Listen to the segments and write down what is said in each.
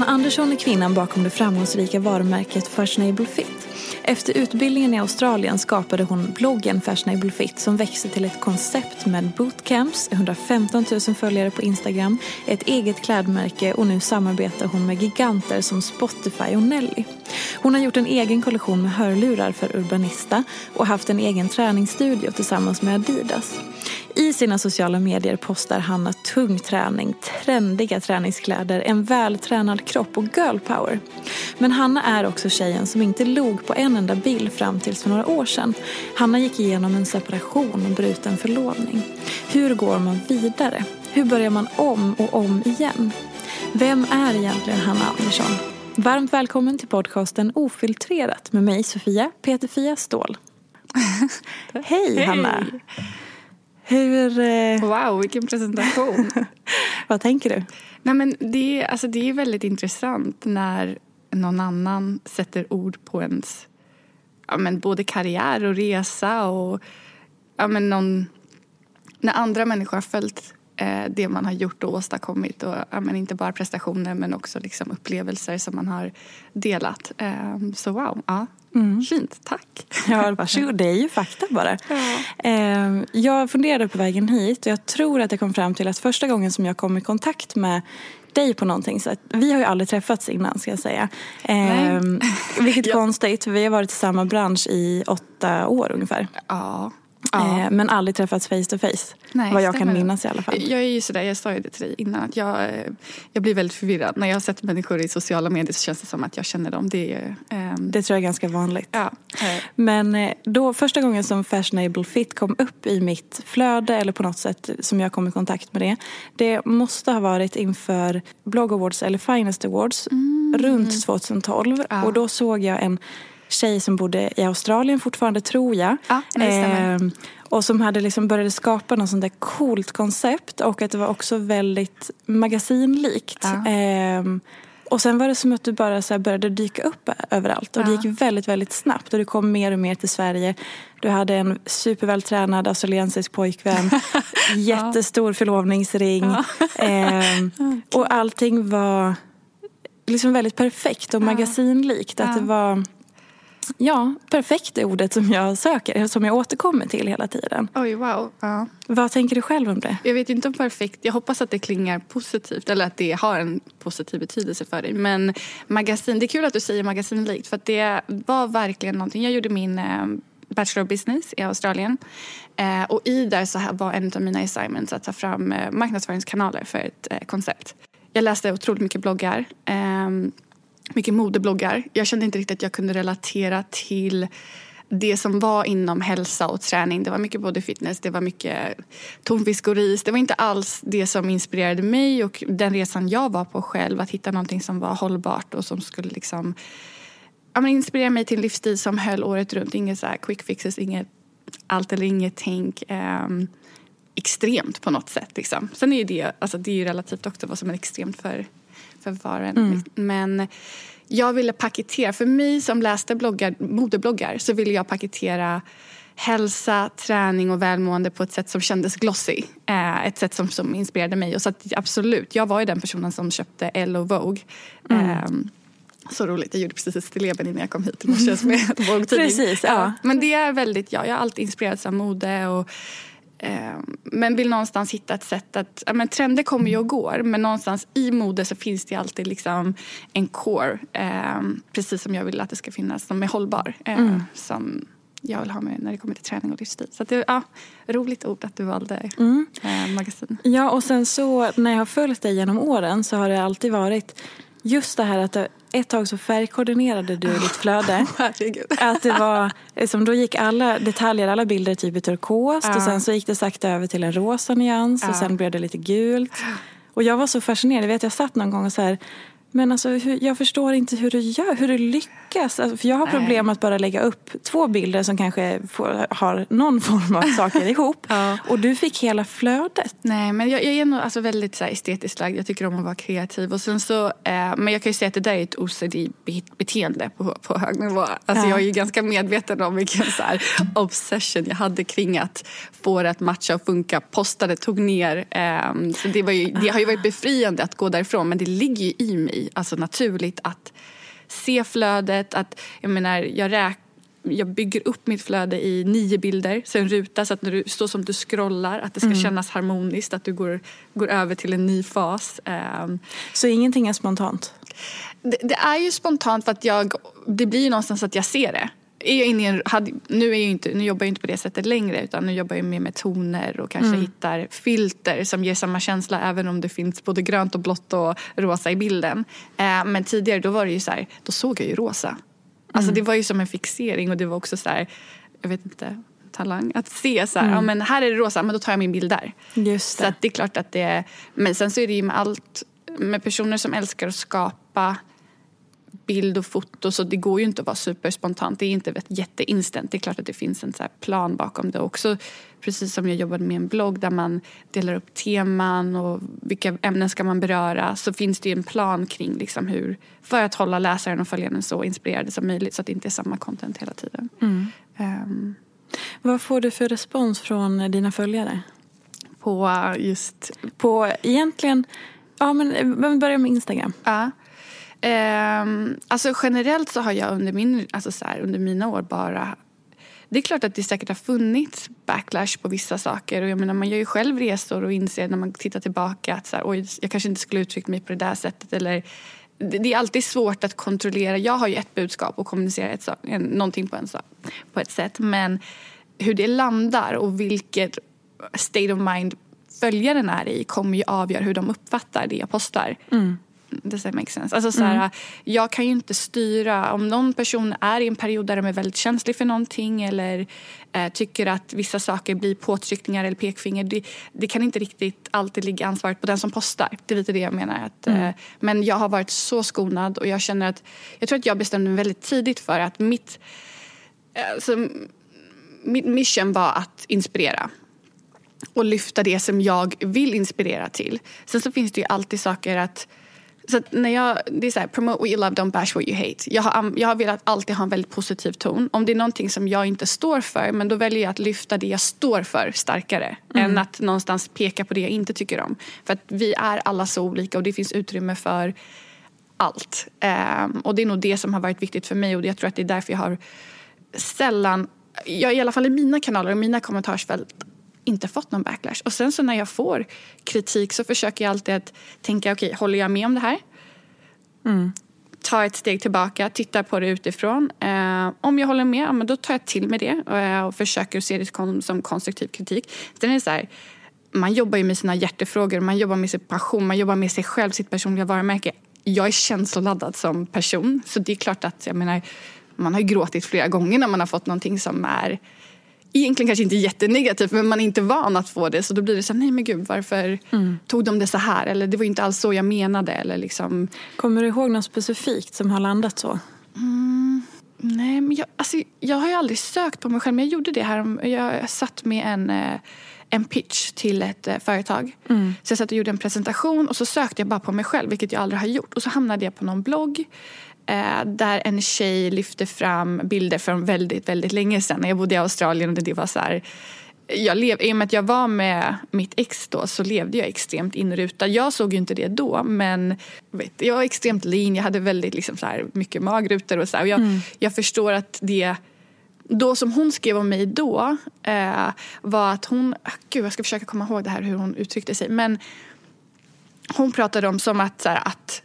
Anna Andersson är kvinnan bakom det framgångsrika varumärket Fashionable Fit. Efter utbildningen i Australien skapade hon bloggen Fashionable Fit som växte till ett koncept med bootcamps, 115 000 följare på Instagram, ett eget klädmärke och nu samarbetar hon med giganter som Spotify och Nelly. Hon har gjort en egen kollektion med hörlurar för Urbanista och haft en egen träningsstudio tillsammans med Adidas. Sina sociala medier postar Hanna tung träning, trendiga träningskläder, en vältränad kropp och girl power. Men Hanna är också tjejen som inte log på en enda bild fram tills för några år sedan. Hanna gick igenom en separation och bruten förlovning. Hur går man vidare? Hur börjar man om och om igen? Vem är egentligen Hanna Andersson? Varmt välkommen till podcasten Ofiltrerat med mig Sofia Peterfia Ståhl. Hej Hanna! Hur... Eh... Wow, vilken presentation. Vad tänker du? Nej, men det, alltså, det är väldigt intressant när någon annan sätter ord på ens ja, men både karriär och resa och ja, men någon, när andra människor har följt eh, det man har gjort och åstadkommit och ja, men inte bara prestationer men också liksom upplevelser som man har delat. Eh, så wow, ja, Mm. Fint, tack. Ja, varsågod. Det är ju fakta bara. Ja. Jag funderade på vägen hit och jag tror att jag kom fram till att första gången som jag kom i kontakt med dig på någonting. Så vi har ju aldrig träffats innan ska jag säga. Nej. vilket är konstigt, vi har varit i samma bransch i åtta år ungefär. Ja. Ja. Eh, men aldrig träffats face to face. Nej, vad jag kan minnas i alla fall. Jag är ju sådär, jag sa ju det till dig innan att jag, eh, jag blir väldigt förvirrad. När jag har sett människor i sociala medier så känns det som att jag känner dem. Det, um... det tror jag är ganska vanligt. Ja. Men eh, då första gången som Fashionable Fit kom upp i mitt flöde eller på något sätt som jag kom i kontakt med det. Det måste ha varit inför Blog Awards eller Finest Awards mm. runt 2012. Ja. Och då såg jag en tjej som bodde i Australien fortfarande tror jag. Ja, eh, och som hade liksom började skapa något sånt där coolt koncept och att det var också väldigt magasinlikt. Ja. Eh, och sen var det som att du bara så började dyka upp överallt. Och ja. det gick väldigt, väldigt snabbt. Och du kom mer och mer till Sverige. Du hade en supervältränad australiensisk pojkvän. jättestor förlovningsring. Eh, och allting var liksom väldigt perfekt och magasinlikt. Att det var Ja, perfekt är ordet som jag söker, som jag återkommer till hela tiden. Oj, wow. Ja. Vad tänker du själv om det? Jag vet inte om perfekt, jag hoppas att det klingar positivt eller att det har en positiv betydelse för dig. Men magasin, det är kul att du säger magasinlikt för det var verkligen någonting. Jag gjorde min eh, Bachelor of Business i Australien. Eh, och i där så var en av mina assignments att ta fram eh, marknadsföringskanaler för ett eh, koncept. Jag läste otroligt mycket bloggar. Mycket modebloggar. Jag kände inte riktigt att jag kunde relatera till det som var inom hälsa och träning. Det var mycket både fitness, det var mycket tonfisk och ris. Det var inte alls det som inspirerade mig och den resan jag var på själv. Att hitta någonting som var hållbart och som skulle liksom ja, men inspirera mig till en livsstil som höll året runt. Inget så quick fixes, inget allt eller inget tänk. Um, extremt på något sätt. Liksom. Sen är ju det, alltså det är ju relativt också vad som är extremt för, för var mm. Men jag ville paketera, för mig som läste bloggar, modebloggar så ville jag paketera hälsa, träning och välmående på ett sätt som kändes glossy. Eh, ett sätt som, som inspirerade mig. Och så att, absolut, jag var ju den personen som köpte Elle och Vogue. Mm. Eh, så roligt, jag gjorde precis ett stilleben innan jag kom hit i morse med Vogue-tidning. Precis, ja. ja. Men det är väldigt, ja, jag har alltid inspirerats av mode och men vill någonstans hitta ett sätt att... Ja, men trender kommer ju och går men någonstans i mode så finns det alltid liksom en core. Eh, precis som jag vill att det ska finnas som är hållbar. Eh, mm. Som jag vill ha med när det kommer till träning och livsstil. Så det ja, roligt ord att du valde mm. eh, magasin. Ja och sen så när jag har följt dig genom åren så har det alltid varit just det här att ett tag så färgkoordinerade du ditt flöde. Att det var, som då gick alla detaljer, alla bilder typ i turkost ja. och sen så gick det sakta över till en rosa nyans ja. och sen blev det lite gult. Och jag var så fascinerad, jag vet jag satt någon gång och så här, men alltså, hur, jag förstår inte hur du gör, hur du lyckas. Alltså, för jag har problem med att bara lägga upp två bilder som kanske får, har någon form av saker ihop. ja. Och du fick hela flödet. Nej, men jag, jag är nog alltså väldigt så här, estetiskt lagd. Jag tycker om att vara kreativ. Och sen så, eh, men jag kan ju säga att det där är ett OCD-beteende på, på hög nivå. Alltså, ja. Jag är ju ganska medveten om vilken så här, obsession jag hade kring att få det att matcha och funka. Postade, tog ner. Eh, så det, var ju, det har ju varit befriande att gå därifrån men det ligger ju i mig alltså naturligt att se flödet. Att, jag menar, jag räk jag bygger upp mitt flöde i nio bilder, så en ruta så att när du står som du scrollar att det ska mm. kännas harmoniskt, att du går, går över till en ny fas. Um, så ingenting är spontant? Det, det, är ju spontant för att jag, det blir ju någonstans att jag ser det är jag inne en, hade, nu, är jag inte, nu jobbar jag inte på det sättet längre utan nu jobbar jag mer med toner och kanske mm. hittar filter som ger samma känsla även om det finns både grönt och blått och rosa i bilden. Eh, men tidigare då var det ju så här, då såg jag ju rosa. Alltså mm. det var ju som en fixering och det var också så här, jag vet inte, talang. Att se så här, mm. ja men här är det rosa, men då tar jag min bild där. Just det. Så det är klart att det men sen så är det ju med allt, med personer som älskar att skapa bild och foto så det går ju inte att vara superspontant. Det är inte jätteinstant. Det är klart att det finns en så plan bakom det också. Precis som jag jobbade med en blogg där man delar upp teman och vilka ämnen ska man beröra så finns det en plan kring liksom hur för att hålla läsaren och följaren så inspirerade som möjligt så att det inte är samma content hela tiden. Mm. Um, Vad får du för respons från dina följare? På just... På egentligen, ja men börja med Instagram. Ja. Um, alltså generellt så har jag under, min, alltså så här, under mina år bara det är klart att det säkert har funnits backlash på vissa saker. Och jag menar, man gör ju själv resor och inser när man tittar tillbaka att så här, Oj, jag kanske inte skulle uttryckt mig på det där sättet. Eller, det är alltid svårt att kontrollera. Jag har ju ett budskap och kommunicerar ett, någonting på, en, på ett sätt. Men hur det landar och vilket state of mind följaren är i kommer ju avgöra hur de uppfattar det jag postar. Mm. Does that make sense? Alltså, så här, mm. Jag kan ju inte styra om någon person är i en period där de är väldigt känslig för någonting eller eh, tycker att vissa saker blir påtryckningar eller pekfinger. Det, det, kan inte riktigt alltid ligga ansvaret på den som postar. Det är lite det jag menar. Att, mm. eh, men jag har varit så skonad och jag känner att jag tror att jag bestämde mig väldigt tidigt för att mitt, alltså, mitt mission var att inspirera och lyfta det som jag vill inspirera till. Sen så finns det ju alltid saker att så när jag, det är så här, promote what you love, don't bash what you hate. Jag har, jag har velat alltid ha en väldigt positiv ton. Om det är någonting som jag inte står för, men då väljer jag att lyfta det jag står för starkare. Mm. Än att någonstans peka på det jag inte tycker om. För att vi är alla så olika och det finns utrymme för allt. Um, och det är nog det som har varit viktigt för mig och jag tror att det är därför jag har sällan, jag, i alla fall i mina kanaler och mina kommentarsfält inte fått någon backlash. Och sen så när jag får kritik så försöker jag alltid att tänka, okej, okay, håller jag med om det här? Mm. Ta ett steg tillbaka, titta på det utifrån. Eh, om jag håller med, ja, men då tar jag till med det eh, och försöker se det som konstruktiv kritik. Sen är det så här, man jobbar ju med sina hjärtefrågor, man jobbar med sin passion, man jobbar med sig själv, sitt personliga varumärke. Jag är känsloladdad som person, så det är klart att jag menar man har ju gråtit flera gånger när man har fått någonting som är egentligen kanske inte jättenegativt men man är inte van att få det så då blir det så här, nej men gud varför mm. tog de det så här eller det var inte alls så jag menade eller liksom. Kommer du ihåg något specifikt som har landat så? Mm, nej men jag, alltså, jag har ju aldrig sökt på mig själv men jag gjorde det här, jag satt med en eh, en pitch till ett eh, företag. Mm. Så jag satt och gjorde en presentation och så sökte jag bara på mig själv, vilket jag aldrig har gjort. Och så hamnade jag på någon blogg där en tjej lyfte fram bilder från väldigt, väldigt länge sedan. Jag bodde i Australien och det var så här, jag lev, I och med att jag var med mitt ex då så levde jag extremt inrutad. Jag såg ju inte det då men vet, jag var extremt lean, jag hade väldigt liksom så här, mycket magrutor och så här, och jag, mm. jag förstår att det då som hon skrev om mig då eh, var att hon, gud jag ska försöka komma ihåg det här hur hon uttryckte sig men hon pratade om som att, så här, att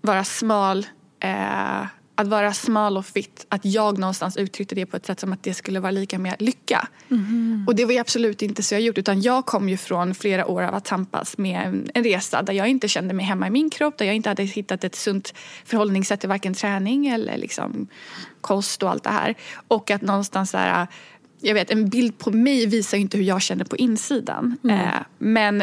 vara smal eh, att vara smal och fit, att jag någonstans uttryckte det på ett sätt som att det skulle vara lika med lycka. Mm. Och det var absolut inte så jag gjort utan jag kom ju från flera år av att tampas med en resa där jag inte kände mig hemma i min kropp, där jag inte hade hittat ett sunt förhållningssätt till varken träning eller liksom kost och allt det här. Och att någonstans här, jag vet en bild på mig visar inte hur jag känner på insidan. Mm. Eh, men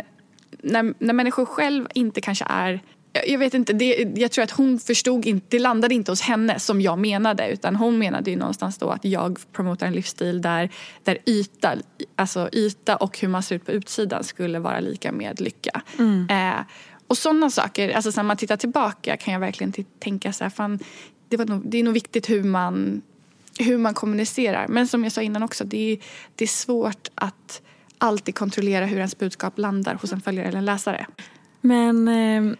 när, när människor själv inte kanske är jag vet inte, det, jag tror att hon förstod inte, det landade inte hos henne som jag menade utan hon menade ju någonstans då att jag promotar en livsstil där, där yta, alltså yta och hur man ser ut på utsidan skulle vara lika med lycka. Mm. Eh, och sådana saker, alltså när man tittar tillbaka kan jag verkligen tänka så här, fan, det, var nog, det är nog viktigt hur man, hur man kommunicerar. Men som jag sa innan också, det är, det är svårt att alltid kontrollera hur ens budskap landar hos en följare eller en läsare. Men eh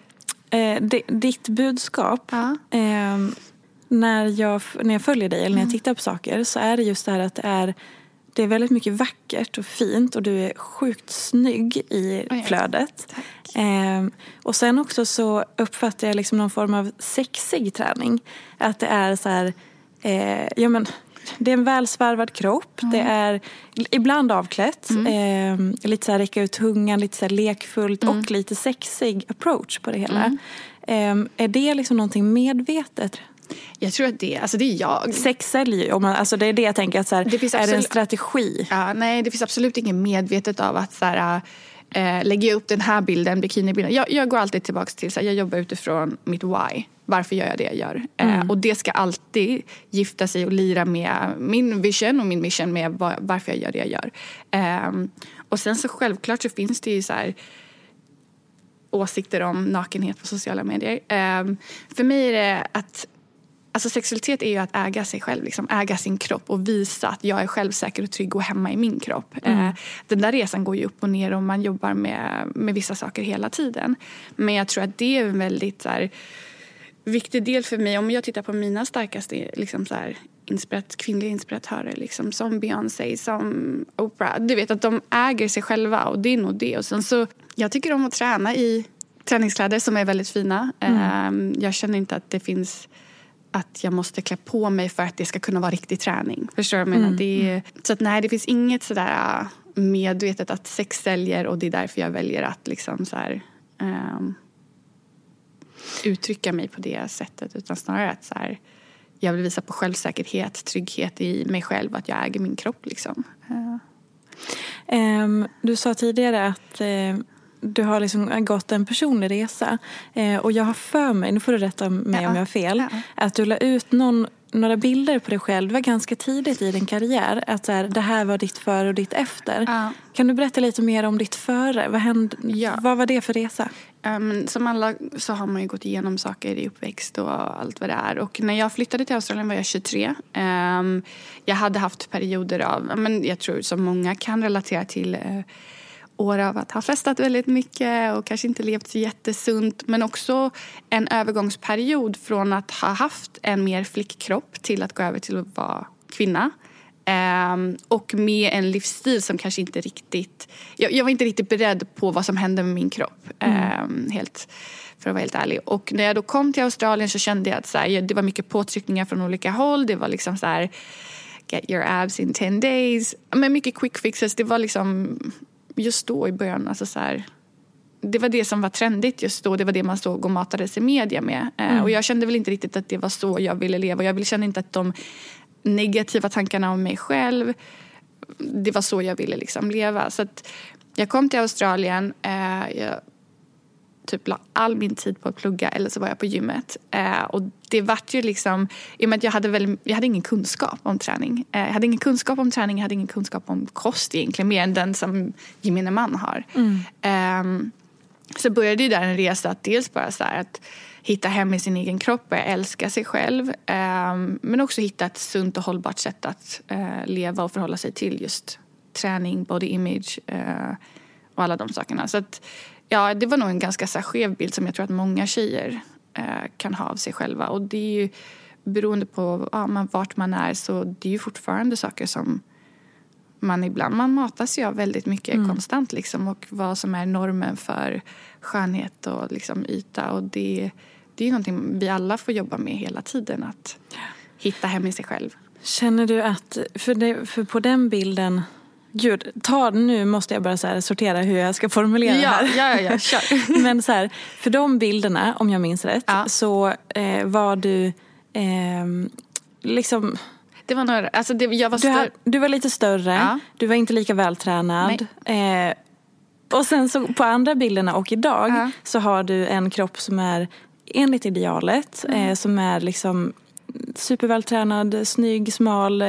Eh, ditt budskap, ja. eh, när, jag, när jag följer dig eller när jag mm. tittar på saker så är det just det här att det är, det är väldigt mycket vackert och fint och du är sjukt snygg i flödet. Eh, och sen också så uppfattar jag liksom någon form av sexig träning. Att det är så här, eh, ja men det är en välsvarvad kropp. Mm. Det är ibland avklätt. Mm. Eh, lite så här räcka ut tungan, lite så här lekfullt mm. och lite sexig approach på det hela. Eh, är det liksom någonting medvetet? Jag tror att det, alltså det är jag. Sex säljer ju. Alltså det är det jag tänker. Att så här, det finns är det en strategi? Ja, nej, det finns absolut inget medvetet av att så här, lägger jag upp den här bilden, bikinibilden. Jag, jag går alltid tillbaka till så här, jag jobbar utifrån mitt why. Varför gör jag det jag gör? Eh, mm. Eh, och det ska alltid gifta sig och lira med min vision och min mission med var, varför jag gör det jag gör. Eh, och sen så självklart så finns det ju så här, åsikter om nakenhet på sociala medier. Eh, för mig är det att Alltså sexualitet är ju att äga sig själv, liksom, äga sin kropp och visa att jag är självsäker och trygg och hemma i min kropp. Mm. Eh, den där resan går ju upp och ner och man jobbar med, med vissa saker hela tiden. Men jag tror att det är en väldigt så här, viktig del för mig. Om jag tittar på mina starkaste liksom så här, inspirat, kvinnliga inspiratörer liksom, som Beyoncé, som Oprah. Du vet att de äger sig själva och det är nog det. Och sen så, jag tycker om att träna i träningskläder som är väldigt fina. Mm. Eh, jag känner inte att det finns att jag måste klä på mig för att det ska kunna vara riktig träning. Förstår du vad jag menar? Mm. Det är, så att nej, det finns inget sådär äh, medvetet att sex säljer och det är därför jag väljer att liksom så här, um, uttrycka mig på det sättet. Utan snarare att så här, jag vill visa på självsäkerhet, trygghet i mig själv, att jag äger min kropp. Liksom. Uh. Um, du sa tidigare att uh, du har liksom gått en personlig resa. Eh, och jag har för mig, nu får du rätta mig ja, om jag har fel, ja. att du la ut någon, några bilder på dig själv ganska tidigt i din karriär. Att så här, det här var ditt före och ditt efter. Ja. Kan du berätta lite mer om ditt före? Vad, hände, vad var det för resa? Um, som alla så har man ju gått igenom saker i uppväxt och allt vad det är. Och när jag flyttade till Australien var jag 23. Um, ehm, jag hade haft perioder av, men jag tror som många kan relatera till uh, år av att ha festat väldigt mycket och kanske inte levt så jättesunt. Men också en övergångsperiod från att ha haft en mer flickkropp till att gå över till att vara kvinna. Um, och med en livsstil som kanske inte riktigt... Jag, jag, var inte riktigt beredd på vad som hände med min kropp. Mm. Um, helt, för att vara helt ärlig. Och när jag då kom till Australien så kände jag att så här, det var mycket påtryckningar från olika håll. Det var liksom så här, get your abs in 10 days. Men mycket quick fixes. Det var liksom just då i början, alltså så här, det var det som var trendigt just då. Det var det man såg och matades i media med. Eh, Mm. Och jag kände väl inte riktigt att det var så jag ville leva. Jag kände inte att de negativa tankarna om mig själv, det var så jag ville liksom leva. Så att jag kom till Australien. Eh, jag typ la all min tid på att plugga eller så var jag på gymmet. Eh, och det vart ju liksom, i och med att jag hade, väl, jag hade ingen kunskap om träning. Eh, jag hade ingen kunskap om träning, jag hade ingen kunskap om kost egentligen, mer än den som gemene man har. Ehm, så började ju där en resa att dels bara så här att hitta hem i sin egen kropp, börja älska sig själv. ehm, men också hitta ett sunt och hållbart sätt att eh, leva och förhålla sig till just träning, body image eh, och alla de sakerna. Så att, ja, det var nog en ganska så skev bild som jag tror att många tjejer eh, kan ha av sig själva. Och det är ju beroende på ja, man, vart man är så det är ju fortfarande saker som man ibland man matas ju av väldigt mycket konstant liksom och vad som är normen för skönhet och liksom yta och det, det är ju någonting vi alla får jobba med hela tiden att hitta hem i sig själv. Känner du att, för, det, för på den bilden, gud, ta nu måste jag här sortera hur jag ska formulera det Ja, här. ja, ja, kör. Men så här, för de bilderna, om jag minns rätt, Ja. så eh, var du ehm, liksom... Det var några, alltså det, jag var Du, har, du var lite större, Ja. du var inte lika vältränad. Eh, och sen så på andra bilderna och idag Ja. så har du en kropp som är enligt idealet, Mm. eh, som är liksom supervältränad, snygg, smal, eh,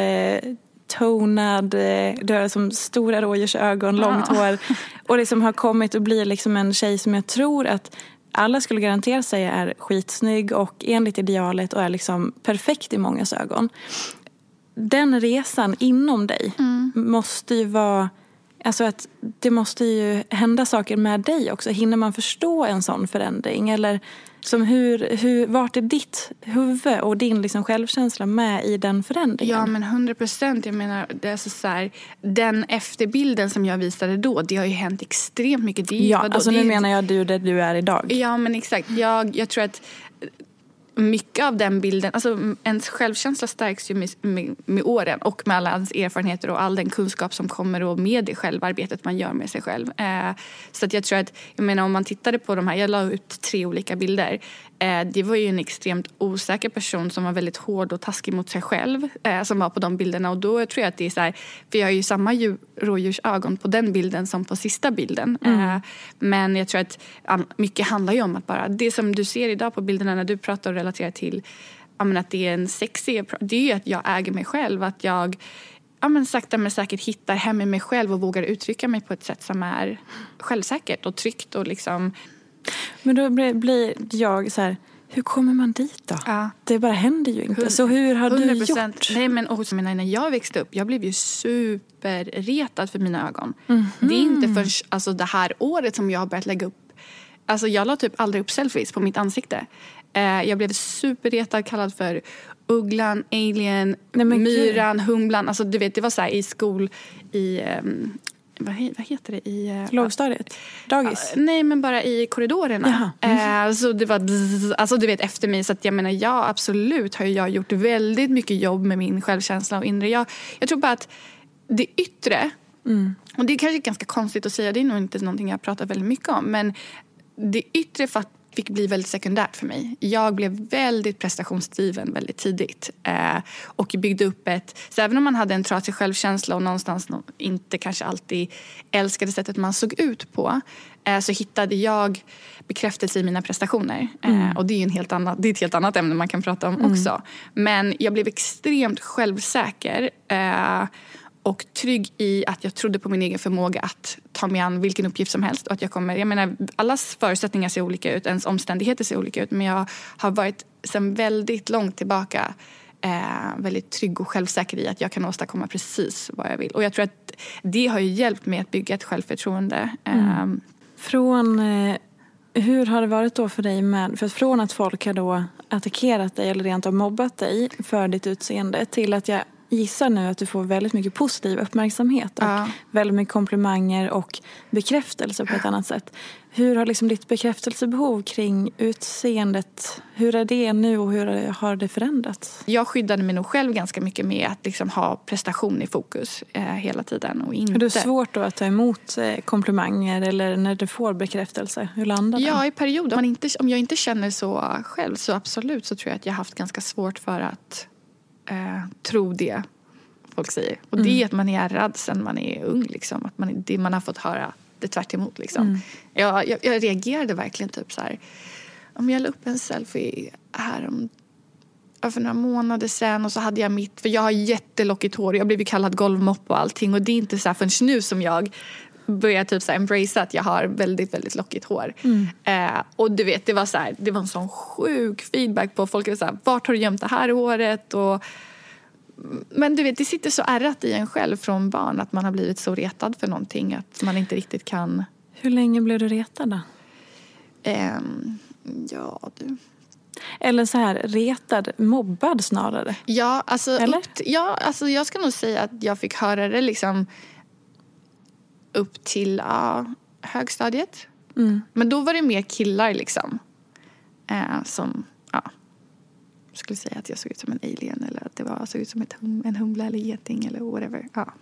tonad, eh, du har som stora rådjursögon, långt hår och liksom har kommit och blir liksom en tjej som jag tror att alla skulle garantera säga är skitsnygg och enligt idealet och är liksom perfekt i mångas ögon. Den resan inom dig måste ju vara Alltså att det måste ju hända saker med dig också. Hinner man förstå en sån förändring? Eller som hur, hur, vart är ditt huvud och din liksom självkänsla med i den förändringen? Ja men 100 procent. Jag menar, det är så så här, den efterbilden som jag visade då, det har ju hänt extremt mycket. Det ja vadå, alltså nu menar jag du där du är idag. Ja men exakt. Jag, jag tror att mycket av den bilden, alltså ens självkänsla stärks ju med, med, med åren och med alla ens erfarenheter och all den kunskap som kommer och med det självarbetet man gör med sig själv. Eh, så att jag tror att, jag menar om man tittade på de här, jag la ut tre olika bilder. Eh, det var ju en extremt osäker person som var väldigt hård och taskig mot sig själv eh, som var på de bilderna och då tror jag att det är så här, för jag har ju samma djur, rådjursögon på den bilden som på sista bilden. Eh, men jag tror att mycket handlar ju om att bara, det som du ser idag på bilderna när du pratar och relaterar till men att det är en sexig, det är ju att jag äger mig själv, att jag ja, men sakta men säkert hittar hem i mig själv och vågar uttrycka mig på ett sätt som är självsäkert och tryggt och liksom Men då blir, jag så här, hur kommer man dit då? Ja. Det bara händer ju inte. Så hur har du 100%. gjort? Nej, men jag menar, när jag växte upp, jag blev ju superretad för mina ögon. Mhm. Det är inte förrän alltså, det här året som jag har börjat lägga upp Alltså jag la typ aldrig upp selfies på mitt ansikte. Eh, jag blev superretad, kallad för ugglan, alien, Nej, men gud. myran, humlan. Alltså du vet, det var så här i skol, i, ehm, vad, he, vad heter det? I, eh, Lågstadiet? Dagis? Nej, men bara i korridorerna. Jaha. Eh, så det var bzz, alltså du vet efter mig. Så att jag menar, ja absolut har jag gjort väldigt mycket jobb med min självkänsla och inre. Jag, jag tror bara att det yttre, och det är kanske ganska konstigt att säga, det är nog inte någonting jag pratar väldigt mycket om. Men det yttre fatt, fick bli väldigt sekundärt för mig. Jag blev väldigt prestationsdriven väldigt tidigt. Eh, och byggde upp ett... Så även om man hade en trasig självkänsla och någonstans nå- inte kanske alltid älskade sättet man såg ut på eh, så hittade jag bekräftelse i mina prestationer. Eh, och det är, en helt annat, det är ett helt annat ämne man kan prata om också. Men jag blev extremt självsäker. Och trygg i att jag trodde på min egen förmåga att ta mig an vilken uppgift som helst. Och att jag kommer, jag menar, allas förutsättningar ser olika ut, ens omständigheter ser olika ut men jag har varit sedan väldigt långt tillbaka eh, väldigt trygg och självsäker i att jag kan åstadkomma precis vad jag vill. Och jag tror att det har hjälpt mig att bygga ett självförtroende. Eh, Från, eh, hur har det varit då för dig med, för från att folk har då attackerat dig eller rent av mobbat dig för ditt utseende till att jag gissar nu att du får väldigt mycket positiv uppmärksamhet och Ja. väldigt mycket komplimanger och bekräftelse på ett annat sätt. Hur har liksom ditt bekräftelsebehov kring utseendet, hur är det nu och hur har det förändrats? Jag skyddade mig nog själv ganska mycket med att liksom ha prestation i fokus eh, hela tiden. Och inte... Är det svårt då att ta emot eh, komplimanger eller när du får bekräftelse? Hur landar den? Ja, i perioder. Om, inte, om jag inte känner så själv så absolut så tror jag att jag haft ganska svårt för att eh, tro det folk säger. Och det är att man är ärrad sen man är ung. Liksom. Att man, det, man har fått höra det tvärt emot, liksom. jag, jag, jag reagerade verkligen typ så här. Om jag la upp en selfie här om för några månader sen och så hade jag mitt, för jag har jättelockigt hår, jag blev kallad golvmopp och allting och det är inte så här förrän nu som jag börjar typ så här embracea att jag har väldigt, väldigt lockigt hår. Eh, och du vet, det var så här, det var en sån sjuk feedback på folk. var Så här, Vart har du gömt det här håret? Och, men du vet, det sitter så ärrat i en själv från barn att man har blivit så retad för någonting att man inte riktigt kan... Hur länge blev du retad då? ehm, ja, du. Eller så här, retad, mobbad snarare. Ja, alltså, Eller? ja, alltså jag ska nog säga att jag fick höra det liksom upp till ja, högstadiet. Mm. Men då var det mer killar liksom. Eh, som ja, skulle säga att jag såg ut som en alien eller att det var, såg ut som ett hum, en humla eller geting eller whatever. Ja.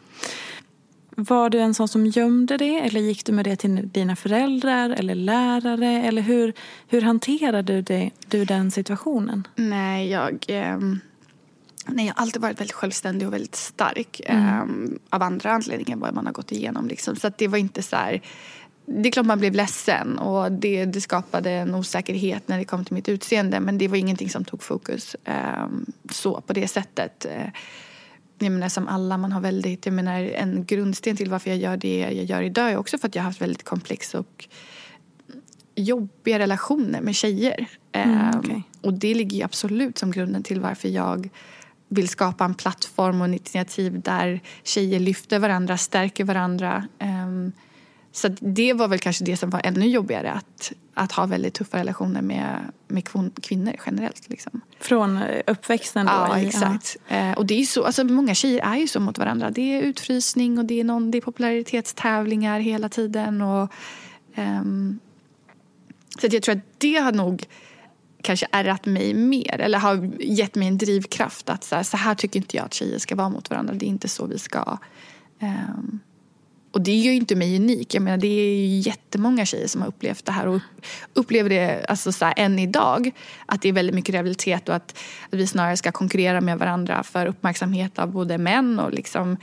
Var du en sån som gömde det eller gick du med det till dina föräldrar eller lärare? Eller hur, hur hanterade du, det, du den situationen? Nej, jag... ehm, nej, jag har alltid varit väldigt självständig och väldigt stark. ehm, av andra anledningar än vad man har gått igenom. Liksom. Så det var inte så här... Det är klart man blev ledsen och det, det skapade en osäkerhet när det kom till mitt utseende. Men det var ingenting som tog fokus ehm, så på det sättet. Eh, Jag menar som alla, man har väldigt, jag menar en grundsten till varför jag gör det jag gör idag är också för att jag har haft väldigt komplex och jobbiga relationer med tjejer. Ehm, okej. Och det ligger ju absolut som grunden till varför jag vill skapa en plattform och ett initiativ där tjejer lyfter varandra, stärker varandra. Ehm, så det var väl kanske det som var ännu jobbigare, att, att ha väldigt tuffa relationer med, med kvinnor generellt. Liksom. Från eh, uppväxten då? Ja, exakt. Eh, och det är så, alltså, många tjejer är ju så mot varandra. Det är utfrysning och det är, någon, det är popularitetstävlingar hela tiden. Och, ehm, så jag tror att det har nog kanske ärrat mig mer eller har gett mig en drivkraft att så här, så här tycker inte jag att tjejer ska vara mot varandra. Det är inte så vi ska. Ehm, och det gör ju inte mig unik. Jag menar, det är ju jättemånga tjejer som har upplevt det här och upp- upplever det alltså så här, än idag. Att det är väldigt mycket rivalitet och att, att vi snarare ska konkurrera med varandra för uppmärksamhet av både män och liksom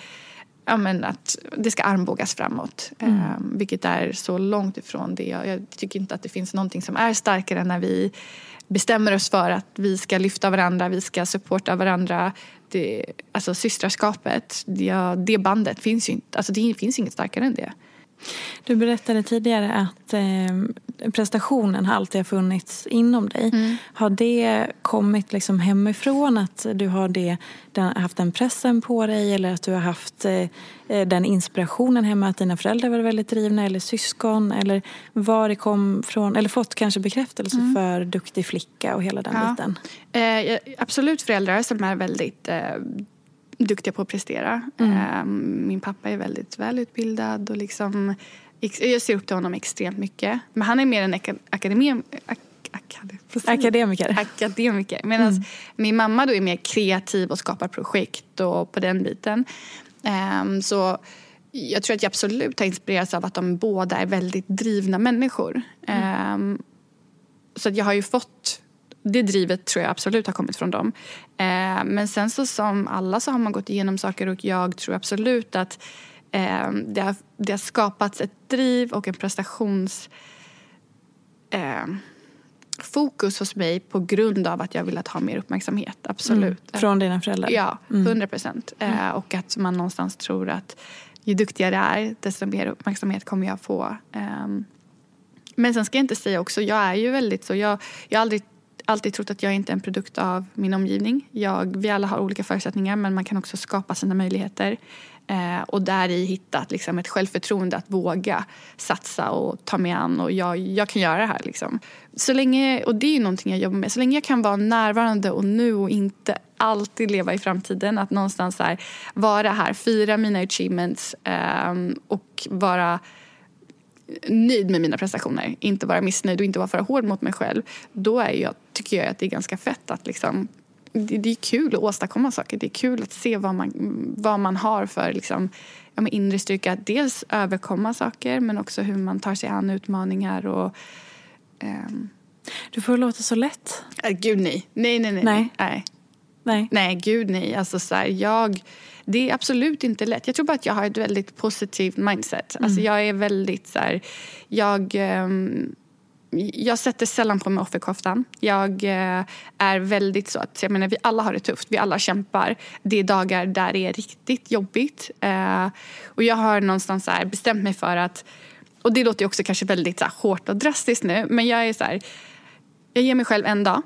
Ja, men att det ska armbågas framåt. Ehm, vilket är så långt ifrån det. Jag, jag tycker inte att det finns någonting som är starkare när vi bestämmer oss för att vi ska lyfta varandra, vi ska supporta varandra. Det, alltså systraskapet, det, det bandet finns ju inte. Alltså det finns inget starkare än det. Du berättade tidigare att eh, prestationen har alltid har funnits inom dig. Mm. Har det kommit liksom hemifrån? Att du har det, den, haft den pressen på dig? Eller att du har haft eh, den inspirationen hemma? Att dina föräldrar var väldigt drivna? Eller syskon? Eller var det kom från? Eller fått kanske bekräftelse för duktig flicka och hela den Mm. Ja. biten? Eh, absolut föräldrar som är väldigt eh, duktiga på att prestera. Eh, min pappa är väldigt välutbildad och liksom, jag ser upp till honom extremt mycket. Men han är mer en aka- akademi... Ak, akad, vad säger jag? Akademiker? akademiker. Medan min mamma då är mer kreativ och skapar projekt och på den biten. Ehm, så jag tror att jag absolut har inspirerats av att de båda är väldigt drivna människor. Ehm, så jag har ju fått det drivet tror jag absolut har kommit från dem. Eh, men sen så som alla så har man gått igenom saker och jag tror absolut att eh, det, har, det har skapats ett driv och en prestations eh, fokus hos mig på grund av att jag velat ha mer uppmärksamhet. Absolut. Från dina föräldrar? Ja, hundra procent. Eh, och att man någonstans tror att ju duktigare jag är desto mer uppmärksamhet kommer jag få. Ehm, men sen ska jag inte säga också, jag är ju väldigt så, jag, jag har aldrig alltid trott att jag inte är en produkt av min omgivning. Jag, vi alla har olika förutsättningar men man kan också skapa sina möjligheter. Eh, och där i hittat liksom, ett självförtroende att våga satsa och ta mig an och jag, jag kan göra det här. Liksom. Så länge, och det är ju någonting jag jobbar med. Så länge jag kan vara närvarande och nu och inte alltid leva i framtiden. Att någonstans här, vara här, fira mina achievements eh, och vara nöjd med mina prestationer. Inte vara missnöjd och inte vara för hård mot mig själv. Då är jag, tycker jag att det är ganska fett att liksom det, det, är kul att åstadkomma saker. Det är kul att se vad man, vad man har för liksom, ja, inre styrka. Att dels överkomma saker men också hur man tar sig an utmaningar. Och, um... Du får låta så lätt. Äh, gud nej. Nej, nej, nej. Nej. nej. Nej. Nej, gud nej. Alltså, så här, jag, det är absolut inte lätt. Jag tror bara att jag har ett väldigt positivt mindset. Mm. Alltså, jag är väldigt så här, jag... Um, jag sätter sällan på mig offerkoftan. Jag eh, är väldigt så att jag menar, vi alla har det tufft, vi alla kämpar. Det är dagar där det är riktigt jobbigt. Eh, och jag har någonstans så bestämt mig för att, och det låter också kanske väldigt så här, hårt och drastiskt nu, men jag är så här, jag ger mig själv en dag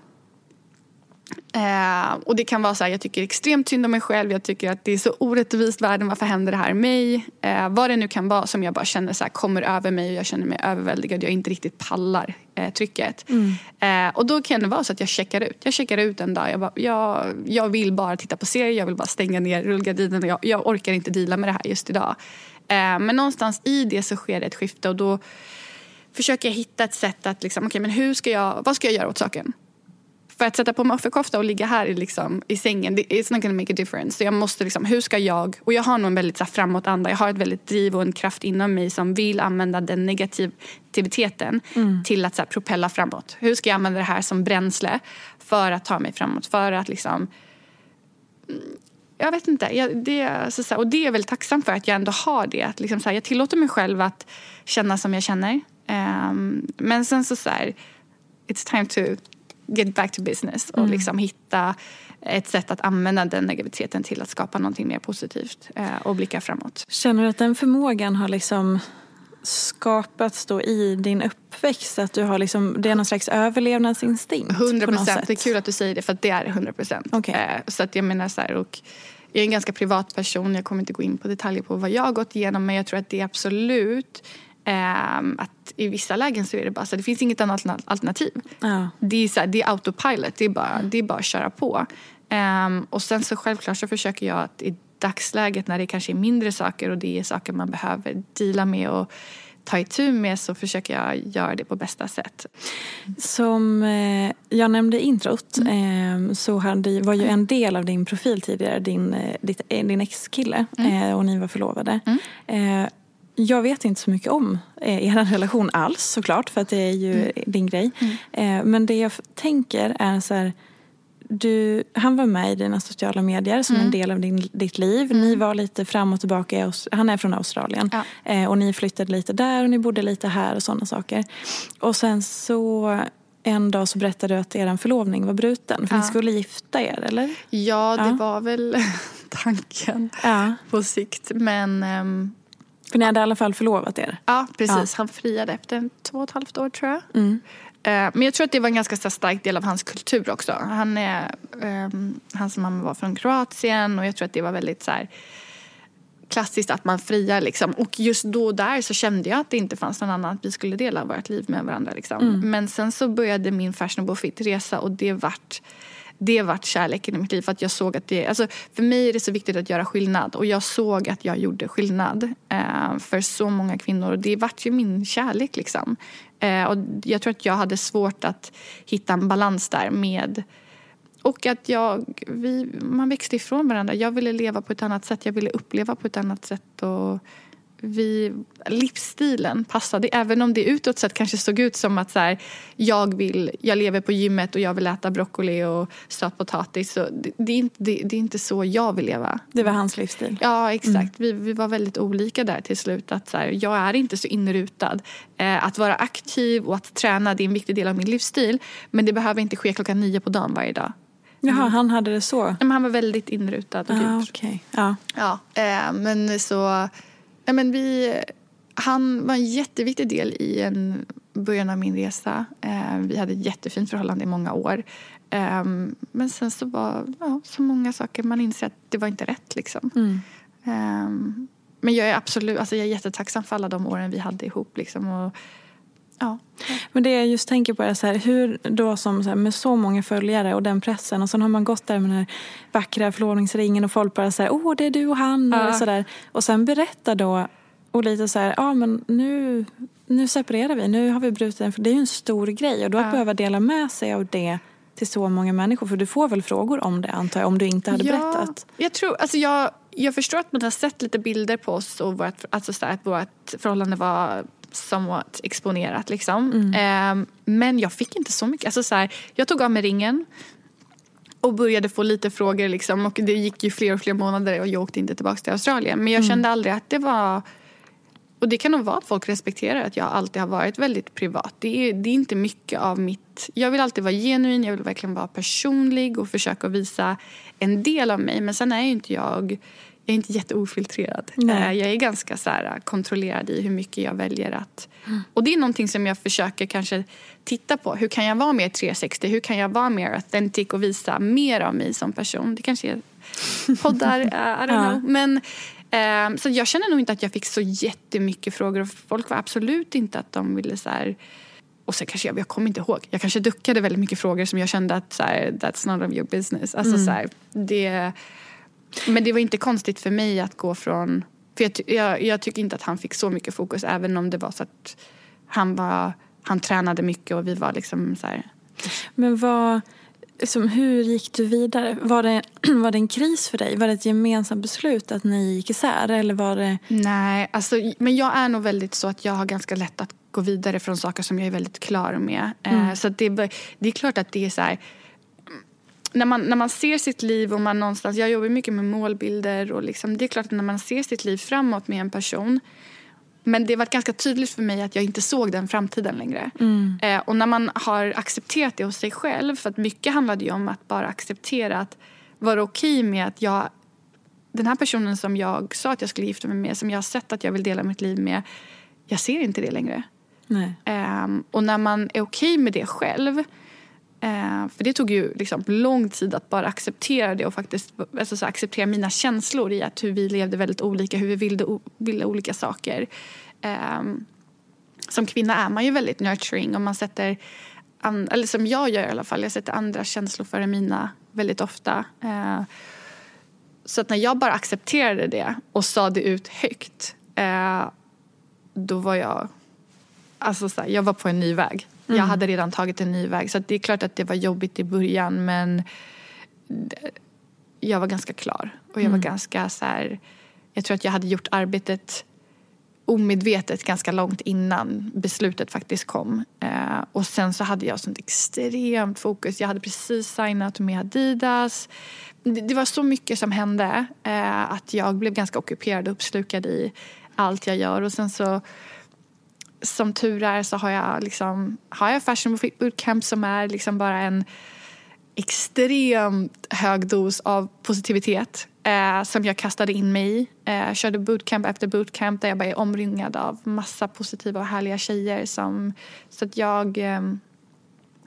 Eh, och det kan vara så här, jag tycker extremt synd om mig själv, jag tycker att det är så orättvist världen, varför händer det här mig? Eh, vad det nu kan vara som jag bara känner så här, kommer över mig och jag känner mig överväldigad, jag inte riktigt pallar eh, trycket. Mm. Eh, och då kan det vara så att jag checkar ut. Jag checkar ut en dag, jag, bara, jag, jag vill bara titta på serier, jag vill bara stänga ner rullgardinen jag, jag orkar inte dela med det här just idag. Eh, men någonstans i det så sker det ett skifte och då försöker jag hitta ett sätt att liksom, okay, men hur ska jag, vad ska jag göra åt saken? För att sätta på mig offerkofta och ligga här liksom, i sängen, it's not gonna make a difference. Så jag måste liksom, hur ska jag, och jag har nog en väldigt så här, framåtanda, jag har ett väldigt driv och en kraft inom mig som vill använda den negativiteten mm. till att så här, propella framåt. Hur ska jag använda det här som bränsle för att ta mig framåt? För att liksom mm, jag vet inte. Jag, det, så, så, och det är jag väldigt tacksam för att jag ändå har det. Att liksom, så jag tillåter mig själv att känna som jag känner. Um, men sen så, så it's time to get back to business och mm. liksom hitta ett sätt att använda den negativiteten till att skapa någonting mer positivt eh, och blicka framåt. Känner du att den förmågan har liksom skapats då i din uppväxt? Att du har liksom, det är någon slags överlevnadsinstinkt? 100 procent. Det är kul att du säger det för det är 100 procent. Okay. Eh, så att jag menar så här, och jag är en ganska privat person. Jag kommer inte gå in på detaljer på vad jag har gått igenom men jag tror att det är absolut att i vissa lägen så är det bara så det finns inget annat alternativ. Ja. Det, är så här, det är autopilot, det är bara, det är bara att köra på. Um, och sen så självklart så försöker jag att i dagsläget när det kanske är mindre saker och det är saker man behöver dela med och ta itu med så försöker jag göra det på bästa sätt. Som eh, jag nämnde i introt mm. eh, så hade, var ju en del av din profil tidigare din, eh, ditt, eh, din ex-kille mm. Och ni var förlovade. Mm. Jag vet inte så mycket om eh, er relation alls såklart för att det är ju mm. din grej. Mm. Eh, men det jag tänker är så här, du, han var med i dina sociala medier som mm. en del av din, ditt liv. Ni mm. var lite fram och tillbaka. Han är från Australien. Ja. Eh, och ni flyttade lite där och ni bodde lite här och sådana saker. Och sen så en dag så berättade du att er förlovning var bruten. För ja. ni skulle gifta er, eller? Ja, det ja. var väl tanken på sikt. Men um, för ni hade i alla fall förlovat er? Ja, precis. Ja. Han friade efter två och ett halvt år tror jag. Mm. Eh, men jag tror att det var en ganska stark del av hans kultur också. Han är, um, hans mamma var från Kroatien och jag tror att det var väldigt så här, klassiskt att man friar. Liksom. Och just då och där så kände jag att det inte fanns någon annan att vi skulle dela vårt liv med varandra. Liksom. Mm. Men sen så började min fashionable fit-resa och det vart det vart kärleken i mitt liv. För att jag såg att det, alltså för mig är det så viktigt att göra skillnad. Och jag såg att jag gjorde skillnad eh, för så många kvinnor. Och det vart ju min kärlek liksom. Eh, och jag tror att jag hade svårt att hitta en balans där med och att jag, vi, man växte ifrån varandra. Jag ville leva på ett annat sätt. Jag ville uppleva på ett annat sätt. Och vi, livsstilen passade. Även om det utåt sett kanske såg ut som att så här, jag, vill, jag lever på gymmet och jag vill äta broccoli och sötpotatis. Så det, det, är inte, det, det, är inte så jag vill leva. Det var hans livsstil? Ja, exakt. Mm. Vi, vi var väldigt olika där till slut. Att så här, jag är inte så inrutad. Eh, att vara aktiv och att träna det är en viktig del av min livsstil. Men det behöver inte ske klockan nio på dagen varje dag. Jaha, mm. han hade det så? Men han var väldigt inrutad och ah, okay. ja. ja eh, men så Ja, men vi, han var en jätteviktig del i en början av min resa. Eh, vi hade ett jättefint förhållande i många år. Eh, men sen så var ja, så många saker, man inser att det var inte rätt liksom. Mm. Um, men jag är absolut, alltså jag är jättetacksam för alla de åren vi hade ihop. Liksom, och, ja. Men det jag just tänker på är så här, hur då som så här, med så många följare och den pressen och sen har man gått där med den här vackra förlovningsringen och folk bara säger åh det är du och han ja. och sådär. Och sen berätta då och lite så här, ja men nu, nu separerar vi, nu har vi brutit en, det är ju en stor grej och då att ja. behöva dela med sig av det till så många människor? För du får väl frågor om det antar jag, om du inte hade ja, berättat? Jag, tror, alltså jag, jag förstår att man har sett lite bilder på oss och vårt, alltså så att vårt förhållande var somewhat exponerat. Liksom. Mm. Eh, men jag fick inte så mycket. Alltså så här, jag tog av mig ringen och började få lite frågor. Liksom, och det gick ju fler och fler månader och jag åkte inte tillbaka till Australien. Men jag mm. kände aldrig att det var och det kan nog vara att folk respekterar att jag alltid har varit väldigt privat. Det är, det är inte mycket av mitt... Jag vill alltid vara genuin, jag vill verkligen vara personlig och försöka visa en del av mig. Men sen är inte jag... Jag är inte jätteofiltrerad. Nej. Eh, jag är ganska så här, kontrollerad i hur mycket jag väljer att... Mm. Och det är någonting som jag försöker kanske titta på. Hur kan jag vara mer 360? Hur kan jag vara mer authentic och visa mer av mig som person? Det kanske är poddar, uh, I don't know. Men Um, så jag känner nog inte att jag fick så jättemycket frågor. Och folk var absolut inte att de ville så här, och sen kanske jag, jag kommer inte ihåg. Jag kanske duckade väldigt mycket frågor som jag kände att så här, that's not of your business. Alltså, mm. så här, det, men det var inte konstigt för mig att gå från... För jag, jag, jag, tycker inte att han fick så mycket fokus även om det var så att han, var, han tränade mycket och vi var liksom så här... Men vad liksom, hur gick du vidare? Var det, var det en kris för dig? Var det ett gemensamt beslut att ni gick isär? Eller var det... Nej, alltså, men jag är nog väldigt så att jag har ganska lätt att gå vidare från saker som jag är väldigt klar med. Eh, mm. så det, det är klart att det är så här, när man, när man ser sitt liv och man någonstans, jag jobbar mycket med målbilder och liksom, det är klart att när man ser sitt liv framåt med en person men det var ganska tydligt för mig att jag inte såg den framtiden längre. Mm. Eh, och när man har accepterat det hos sig själv, för att mycket handlade ju om att bara acceptera att vara okej okay med att jag, den här personen som jag sa att jag skulle gifta mig med, som jag har sett att jag vill dela mitt liv med, jag ser inte det längre. Eh, och när man är okej okay med det själv, Eh, för det tog ju liksom lång tid att bara acceptera det och faktiskt alltså så acceptera mina känslor i att hur vi levde väldigt olika, hur vi ville, ville olika saker. Eh, som kvinna är man ju väldigt nurturing och man sätter, eller som jag gör i alla fall, jag sätter andra känslor före mina väldigt ofta. Eh, så att när jag bara accepterade det och sa det ut högt, eh, då var jag, alltså så här, jag var på en ny väg. Mm. Jag hade redan tagit en ny väg. Så det är klart att det var jobbigt i början men jag var ganska klar. Och jag var mm. ganska så här, jag tror att jag hade gjort arbetet omedvetet ganska långt innan beslutet faktiskt kom. Eh, och sen så hade jag sånt extremt fokus. Jag hade precis signat med Adidas. Det, det var så mycket som hände eh, att jag blev ganska ockuperad och uppslukad i allt jag gör. Och sen så som tur är så har jag, liksom, har jag Fashion Bootcamp som är liksom bara en extremt hög dos av positivitet eh, som jag kastade in mig i. Eh, körde bootcamp efter bootcamp där jag bara är omringad av massa positiva och härliga tjejer. Som, så att jag... Eh,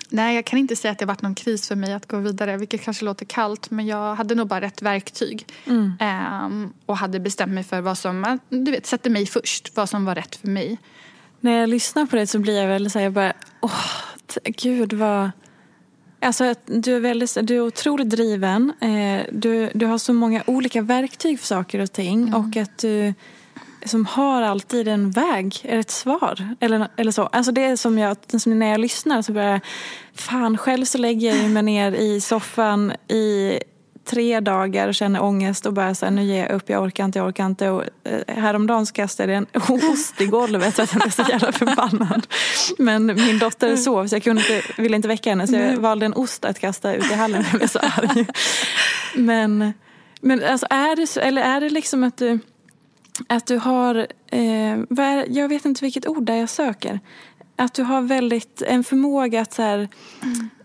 nej, jag kan inte säga att det varit någon kris för mig att gå vidare, vilket kanske låter kallt, men jag hade nog bara rätt verktyg. Mm. Eh, och hade bestämt mig för vad som, du vet, sätter mig först, vad som var rätt för mig när jag lyssnar på det så blir jag väldigt så här, jag bara, åh, gud vad... Alltså du är, väldigt, du är otroligt driven. Eh, du, du har så många olika verktyg för saker och ting. Mm. Och att du som har alltid en väg, är ett svar. Eller, eller så. Alltså det är som, jag, som när jag lyssnar så börjar jag, fan själv så lägger jag mig ner i soffan i tre dagar känner ångest och bara så här, nu ger jag upp, jag orkar inte, jag orkar inte. Och, eh, häromdagen så kastade jag en ost i golvet så att jag blev så jävla förbannad. Men min dotter sov så jag kunde inte, ville inte väcka henne så jag valde en ost att kasta ut i hallen. Jag blev så arg. Men, men alltså är det så, eller är det liksom att du, att du har, eh, är, jag vet inte vilket ord det är jag söker. Att du har väldigt en förmåga att så här,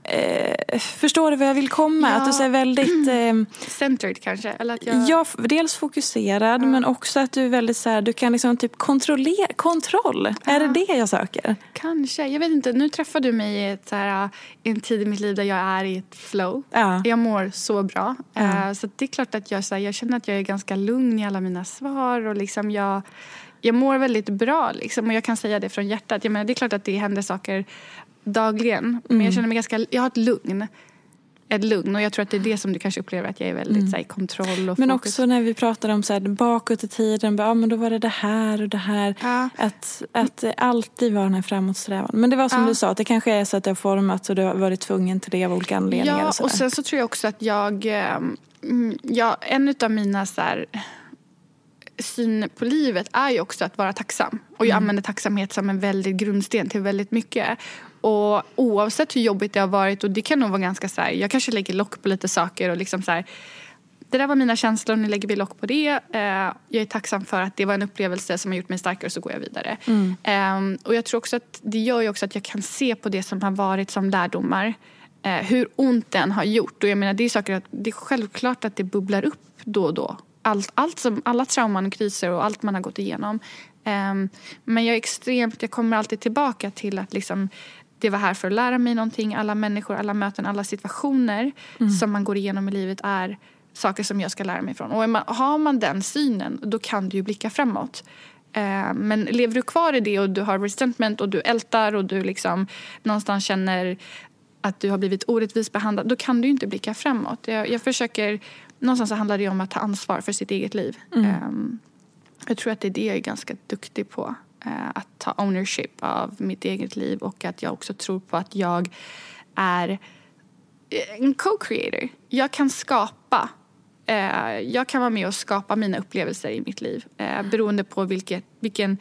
eh, förstår du vad jag vill komma? Ja. Att du är väldigt... Eh, Centered kanske? Eller att jag... Ja, dels fokuserad men också att du är väldigt så här, du kan liksom typ kontrollera, kontroll. Är det det jag söker? Kanske. Jag vet inte. Nu träffar du mig i ett, så här, en tid i mitt liv där jag är i ett flow. Ja. Jag mår så bra. Ja. Eh, så det är klart att jag, så här, jag känner att jag är ganska lugn i alla mina svar. Och liksom jag, jag mår väldigt bra. Liksom, och jag kan säga det från hjärtat. Jag menar, det är klart att det händer saker dagligen. Men Mm. jag känner mig ganska... Jag har ett lugn. Ett lugn. Och jag tror att det är det som du kanske upplever att jag är väldigt så här, i kontroll och Men fokus. också när vi pratar om så här, bakåt i tiden, bara, ja, men då var det det här och det här. Ja. Att, att det alltid var den här framåtsträvan. Men det var som Ja. du sa, att det kanske är så att det har formats och du har varit tvungen till det av olika anledningar. Ja, och, så och sen så tror jag också att jag... ehm, mm, Ja, en av mina så här, syn på livet är ju också att vara tacksam. Och jag använder tacksamhet som en väldigt grundsten till väldigt mycket. Och oavsett hur jobbigt det har varit, och det kan nog vara ganska så här, jag kanske lägger lock på lite saker och liksom så här, det där var mina känslor, nu lägger vi lock på det. Eh, jag är tacksam för att det var en upplevelse som har gjort mig starkare så går jag vidare. Eh, och jag tror också att det gör ju också att jag kan se på det som har varit som lärdomar. Eh, hur ont den har gjort. Och jag menar, det, är saker att, det är självklart att det bubblar upp då och då. Allt, allt som, alla trauman och kriser och allt man har gått igenom. Eh, men jag är extremt, jag kommer alltid tillbaka till att liksom, det var här för att lära mig någonting. Alla människor, alla möten, alla situationer som man går igenom i livet är saker som jag ska lära mig från. Och man, har man den synen, då kan du ju blicka framåt. Eh, men lever du kvar i det och du har resentment och du ältar och du liksom någonstans känner att du har blivit orättvist behandlad, då kan du inte blicka framåt. Jag, jag försöker, någonstans så handlar det om att ta ansvar för sitt eget liv. Eh, jag tror att det är det jag är ganska duktig på. Eh, att ta ownership av mitt eget liv och att jag också tror på att jag är en co-creator. Jag kan skapa. Eh, jag kan vara med och skapa mina upplevelser i mitt liv eh, beroende på vilket, vilken,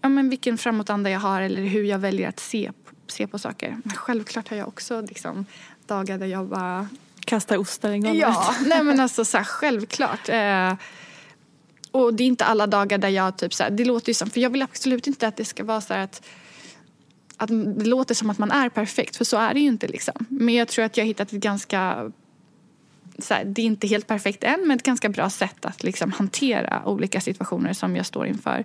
ja, men vilken framåtanda jag har eller hur jag väljer att se, se på saker. Självklart har jag också liksom, dagar där jag bara... Kasta ostar i golvet. Ja, nej men alltså så här, självklart. Eh, och det är inte alla dagar där jag typ så här, det låter ju som, för jag vill absolut inte att det ska vara så här att att det låter som att man är perfekt, för så är det ju inte. Liksom. Men jag tror att jag har hittat ett ganska... Så här, det är inte helt perfekt än, men ett ganska bra sätt att liksom, hantera olika situationer som jag står inför.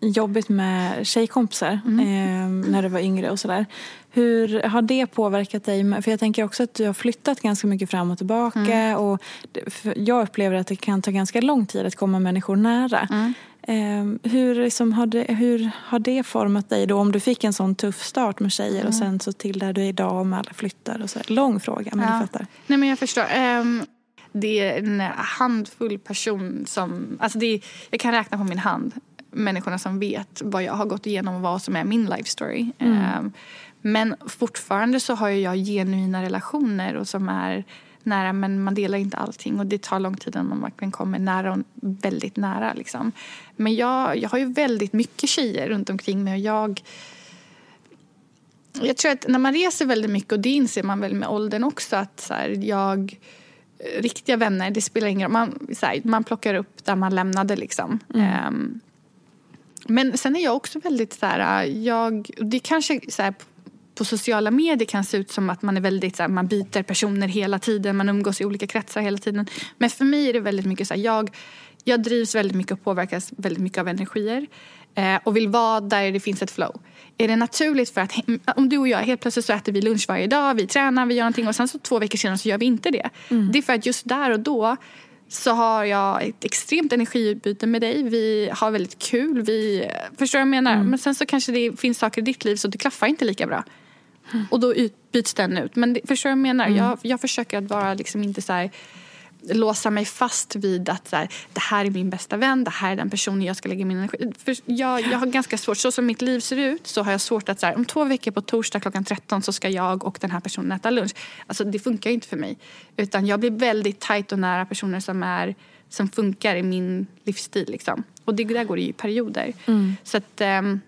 jobbigt med tjejkompisar Mm. eh, när du var yngre och sådär. Hur har det påverkat dig? För jag tänker också att du har flyttat ganska mycket fram och tillbaka Mm. och jag upplever att det kan ta ganska lång tid att komma människor nära. Mm. Eh, hur, liksom har det, hur har det format dig då? Om du fick en sån tuff start med tjejer Mm. och sen så till där du är idag med alla flyttar och så. Lång fråga men Ja. du fattar. Nej men jag förstår. Ehm, det är en handfull person som, alltså det är, jag kan räkna på min hand människorna som vet vad jag har gått igenom och vad som är min life story. Ehm, men fortfarande så har jag genuina relationer och som är nära men man delar inte allting och det tar lång tid innan man verkligen kommer nära och väldigt nära liksom. Men jag, jag har ju väldigt mycket tjejer runt omkring mig och jag jag tror att när man reser väldigt mycket, och det inser man väl med åldern också, att så här, jag riktiga vänner, det spelar ingen roll. Man, så här, man plockar upp där man lämnade liksom. Ehm, men sen är jag också väldigt så här, jag, det kanske så här, på sociala medier kan se ut som att man är väldigt så här, man byter personer hela tiden, man umgås i olika kretsar hela tiden. Men för mig är det väldigt mycket så här, jag, jag drivs väldigt mycket och påverkas väldigt mycket av energier. Eh, och vill vara där det finns ett flow. Är det naturligt för att om du och jag helt plötsligt så äter vi lunch varje dag, vi tränar, vi gör någonting och sen så två veckor senare så gör vi inte det. Det är för att just där och då så har jag ett extremt energiutbyte med dig. Vi har väldigt kul. Vi, förstår du vad jag menar? Men sen så kanske det finns saker i ditt liv så det klaffar inte lika bra. Och då byts den ut. Men det, förstår du vad jag menar? Jag, jag försöker att vara liksom inte så här låsa mig fast vid att så här, det här är min bästa vän, det här är den personen jag ska lägga min energi För jag, jag har ganska svårt, så som mitt liv ser ut så har jag svårt att så här, om två veckor på torsdag klockan 13 så ska jag och den här personen äta lunch. Alltså det funkar inte för mig. Utan jag blir väldigt tajt och nära personer som, är, som funkar i min livsstil. Liksom. Och det där går det ju i perioder. Så att, ehm,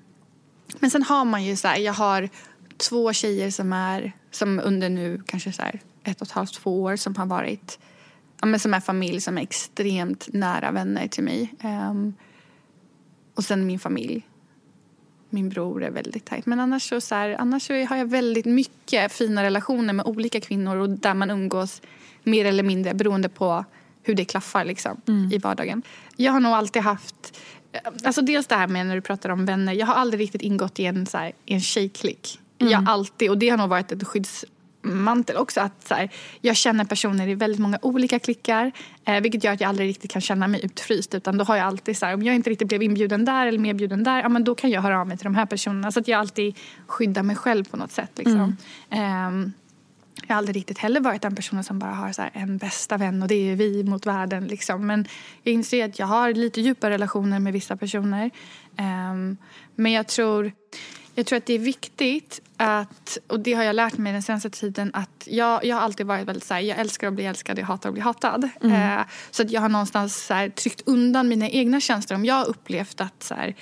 men sen har man ju så här, jag har två tjejer som är, som under nu kanske så här ett och ett halvt, två år som har varit ja, men som är familj som är extremt nära vänner till mig. Ehm, och sen min familj. Min bror är väldigt tajt. Men annars så, så, här, annars så har jag väldigt mycket fina relationer med olika kvinnor och där man umgås mer eller mindre beroende på hur det klaffar liksom, i vardagen. Jag har nog alltid haft... Alltså dels det här med när du pratar om vänner. Jag har aldrig riktigt ingått i en, så här, en tjejklick. Jag har alltid, och det har nog varit ett skyddsmantel också. Att så här, jag känner personer i väldigt många olika klickar. Eh, vilket gör att jag aldrig riktigt kan känna mig utfryst. Utan då har jag alltid så här, om jag inte riktigt blev inbjuden där eller medbjuden där. Ja, men då kan jag höra av mig till de här personerna. Så att jag alltid skyddar mig själv på något sätt. Liksom. Ehm, jag har aldrig riktigt heller varit den personen som bara har så en bästa vän och det är vi mot världen. Liksom. Men jag inser att jag har lite djupa relationer med vissa personer. Ehm, men jag tror, jag tror att det är viktigt att, och det har jag lärt mig den senaste tiden, att jag, jag har alltid varit väldigt så här, jag älskar att bli älskad, jag hatar att bli hatad. Eh, så att jag har någonstans så här, tryckt undan mina egna känslor. Om jag har upplevt att så här,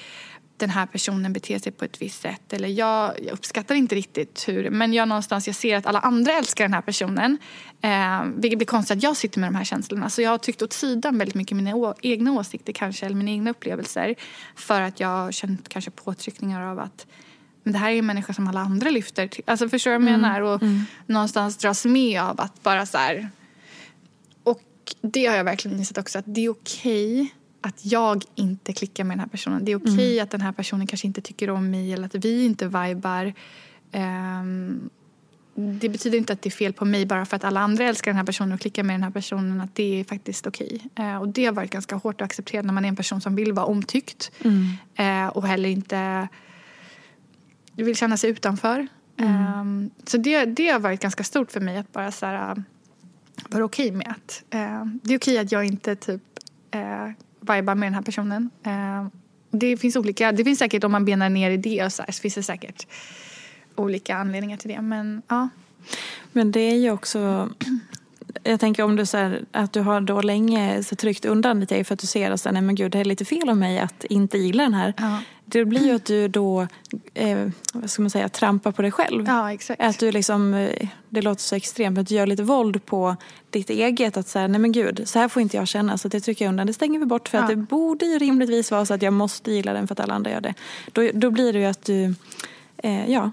den här personen beter sig på ett visst sätt. Eller jag, jag uppskattar inte riktigt hur, men jag någonstans jag ser att alla andra älskar den här personen. Eh, vilket blir konstigt att jag sitter med de här känslorna. Så jag har tryckt åt sidan väldigt mycket mina egna åsikter kanske, eller mina egna upplevelser. För att jag har känt kanske påtryckningar av att men det här är en människa som alla andra lyfter till. Alltså förstår du vad jag menar? Och någonstans dras med av att bara så här. Och det har jag verkligen insett också att det är okej att jag inte klickar med den här personen. Det är okej att den här personen kanske inte tycker om mig eller att vi inte vibar. Ehm, det betyder inte att det är fel på mig bara för att alla andra älskar den här personen och klickar med den här personen. Att det är faktiskt okej. Eh, och det har varit ganska hårt att acceptera när man är en person som vill vara omtyckt. Eh, och heller inte vill känna sig utanför. Ehm, så det, det har varit ganska stort för mig att bara så här, äh, vara okej med att eh, det är okej att jag inte typ eh, vibar med den här personen. Eh, det finns olika, det finns säkert om man benar ner i det och så, här, så finns det säkert olika anledningar till det. Men ja. Men det är ju också... Jag tänker om du säger att du har då länge så tryckt undan lite för att du ser att nej men gud, det är lite fel av mig att inte gilla den här. Ja. Det blir ju att du då, eh, vad ska man säga, trampar på dig själv. Ja, exakt. Att du liksom, eh, det låter så extremt, men att du gör lite våld på ditt eget. Att säga, nej men gud, så här får inte jag känna. Så det trycker jag undan, det stänger vi bort. För att Ja. det borde ju rimligtvis vara så att jag måste gilla den för att alla andra gör det. Då, då blir det ju att du, eh, ja,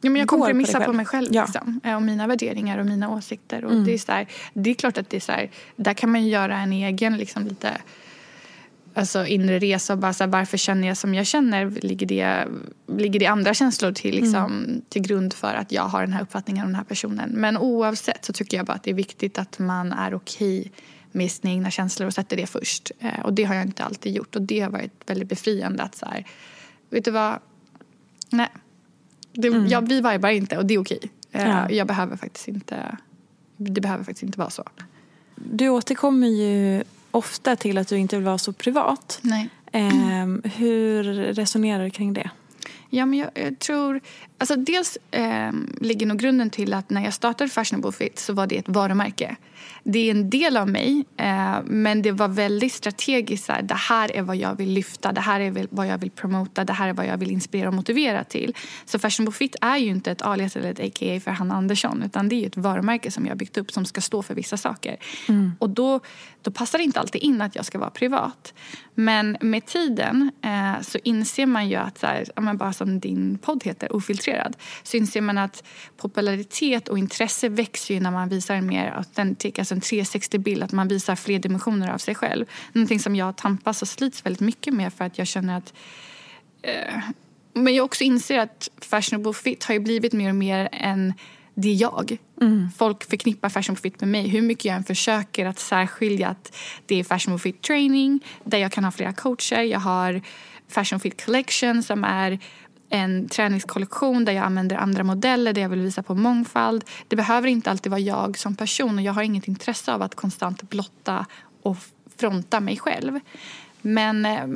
Ja, men jag kompromissar dig på, mig själv. Ja. Liksom, eh, och mina värderingar och mina åsikter. Och Mm. det, är så här, det är klart att det är så här, där kan man ju göra en egen liksom, lite alltså, inre resa. Och bara, så här, varför känner jag som jag känner? Ligger det, ligger det andra känslor till, liksom, Mm. till grund för att jag har den här uppfattningen om den här personen? Men oavsett så tycker jag bara att det är viktigt att man är okej med sina egna känslor och sätter det först. Eh, och det har jag inte alltid gjort. Och det har varit väldigt befriande att så här, vet du vad? Nej. Det, jag, vi vibar inte och det är okej. Eh, Mm. Ja. Jag behöver faktiskt inte, det behöver faktiskt inte vara så. Du återkommer ju ofta till att du inte vill vara så privat. Nej. Ehm, hur resonerar du kring det? Ja, men jag, jag tror... Alltså dels eh, ligger nog grunden till att när jag startade Fashionable Fit så var det ett varumärke. Det är en del av mig, eh, men det var väldigt strategiskt. Här, det här är vad jag vill lyfta, det här är vad jag vill promota, det här är vad jag vill inspirera och motivera till. Så Fashionable Fit är ju inte ett alias eller ett a.k.a. för Hanna Andersson utan det är ett varumärke som jag har byggt upp som ska stå för vissa saker. Och då, då passar det inte alltid in att jag ska vara privat. Men med tiden eh, så inser man ju att, så här, bara som din podd heter, Ofiltrerad, så inser man att popularitet och intresse växer ju när man visar en mer autentik, alltså en 360-bild, att man visar fler dimensioner av sig själv. Någonting som jag tampas och slits väldigt mycket med för att jag känner att eh, men jag också inser att fashionable fit har ju blivit mer och mer än det är jag. Folk förknippar fashionable fit med mig. Hur mycket jag än försöker att särskilja att det är fashionable fit training där jag kan ha flera coacher. Jag har fashion fit collection som är en träningskollektion där jag använder andra modeller där jag vill visa på mångfald. Det behöver inte alltid vara jag som person och jag har inget intresse av att konstant blotta och fronta mig själv. Men eh,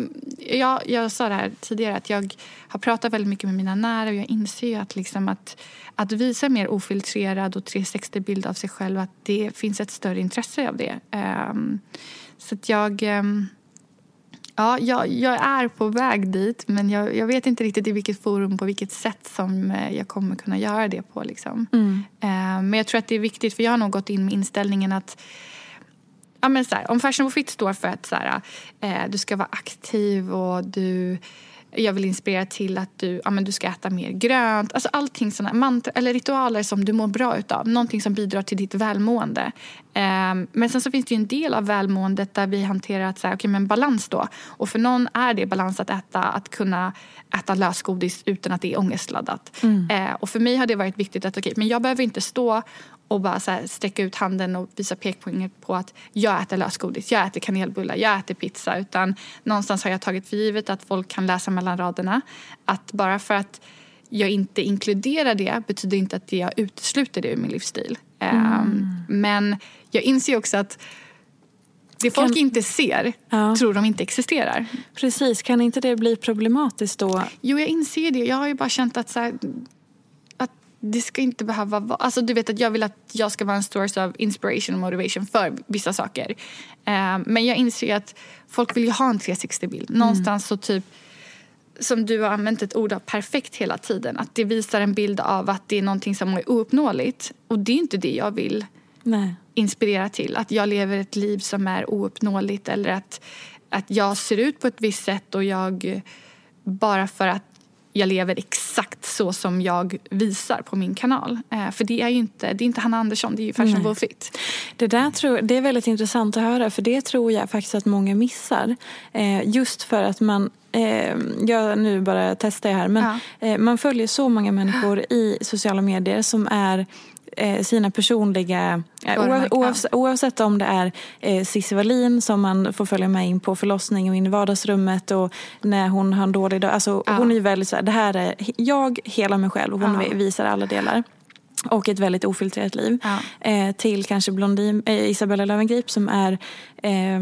jag, jag sa det här tidigare att jag har pratat väldigt mycket med mina nära och jag inser ju att, liksom att, att visa mer ofiltrerad och 360-bild av sig själv att det finns ett större intresse av det. Um, så att jag... Um, Ja, jag, jag är på väg dit men jag, jag vet inte riktigt i vilket forum på vilket sätt som eh, jag kommer kunna göra det på. Liksom. Eh, Men jag tror att det är viktigt för jag har nog gått in med inställningen att ja, men så här, om Fashion Fit står för att så här, eh, du ska vara aktiv och du jag vill inspirera till att du, ja, men du ska äta mer grönt. Alltså allting såna mantra, eller ritualer som du mår bra utav. Någonting som bidrar till ditt välmående. Ehm, men sen så finns det ju en del av välmåendet där vi hanterar att här, okay, men balans då. Och för någon är det balans att äta, att kunna äta lösgodis utan att det är ångestladdat. Eh, och för mig har det varit viktigt att okay, men jag behöver inte stå och bara så här sträcka ut handen och visa pekpoänger på att jag äter lösgodis, jag äter kanelbullar, jag äter pizza. Utan någonstans har jag tagit för givet att folk kan läsa mellan raderna. Att bara för att jag inte inkluderar det betyder inte att jag utesluter det ur min livsstil. Ehm, men jag inser också att det folk Kan- inte ser Ja. tror de inte existerar. Precis, kan inte det bli problematiskt då? Jo, jag inser det. Jag har ju bara känt att, så här, det ska inte behöva vara... Alltså, du vet att Jag vill att jag ska vara en source of inspiration och motivation för vissa saker. Eh, men jag inser att folk vill ju ha en 360-bild. Någonstans så typ som du har använt ett ord av perfekt hela tiden. Att det visar en bild av att det är någonting som är ouppnåeligt. Och det är inte det jag vill Nej. inspirera till. Att jag lever ett liv som är ouppnåeligt eller att, att jag ser ut på ett visst sätt och jag bara för att jag lever exakt så som jag visar på min kanal. Eh, för det är ju inte, det är inte Hanna Andersson, det är ju Fashion Nej. Fit. Det där tror, det är väldigt intressant att höra för det tror jag faktiskt att många missar. Eh, just för att man, eh, jag nu bara testar jag här, men eh, man följer så många människor i sociala medier som är sina personliga, eh, oavsett, oavsett om det är eh, Cissi Wallin som man får följa med in på förlossning och in i vardagsrummet och när hon har en dålig dag. Alltså, Ja. Hon är ju väldigt så här, det här är jag, hela mig själv och hon Ja. visar alla delar. Och ett väldigt ofiltrerat liv. Ja. Eh, till kanske Blondin, eh, Isabella Löwengrip som är eh,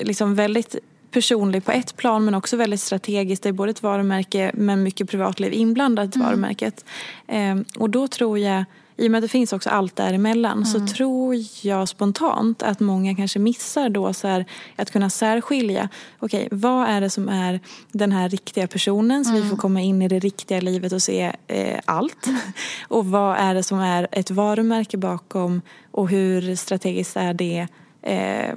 liksom väldigt personlig på ett plan men också väldigt strategiskt. Det är både ett varumärke men mycket privatliv inblandat i varumärket. Eh, och då tror jag, i och med att det finns också allt däremellan så tror jag spontant att många kanske missar då så här, att kunna särskilja. Okej, vad är det som är den här riktiga personen så vi får komma in i det riktiga livet och se eh, allt. Och vad är det som är ett varumärke bakom och hur strategiskt är det eh,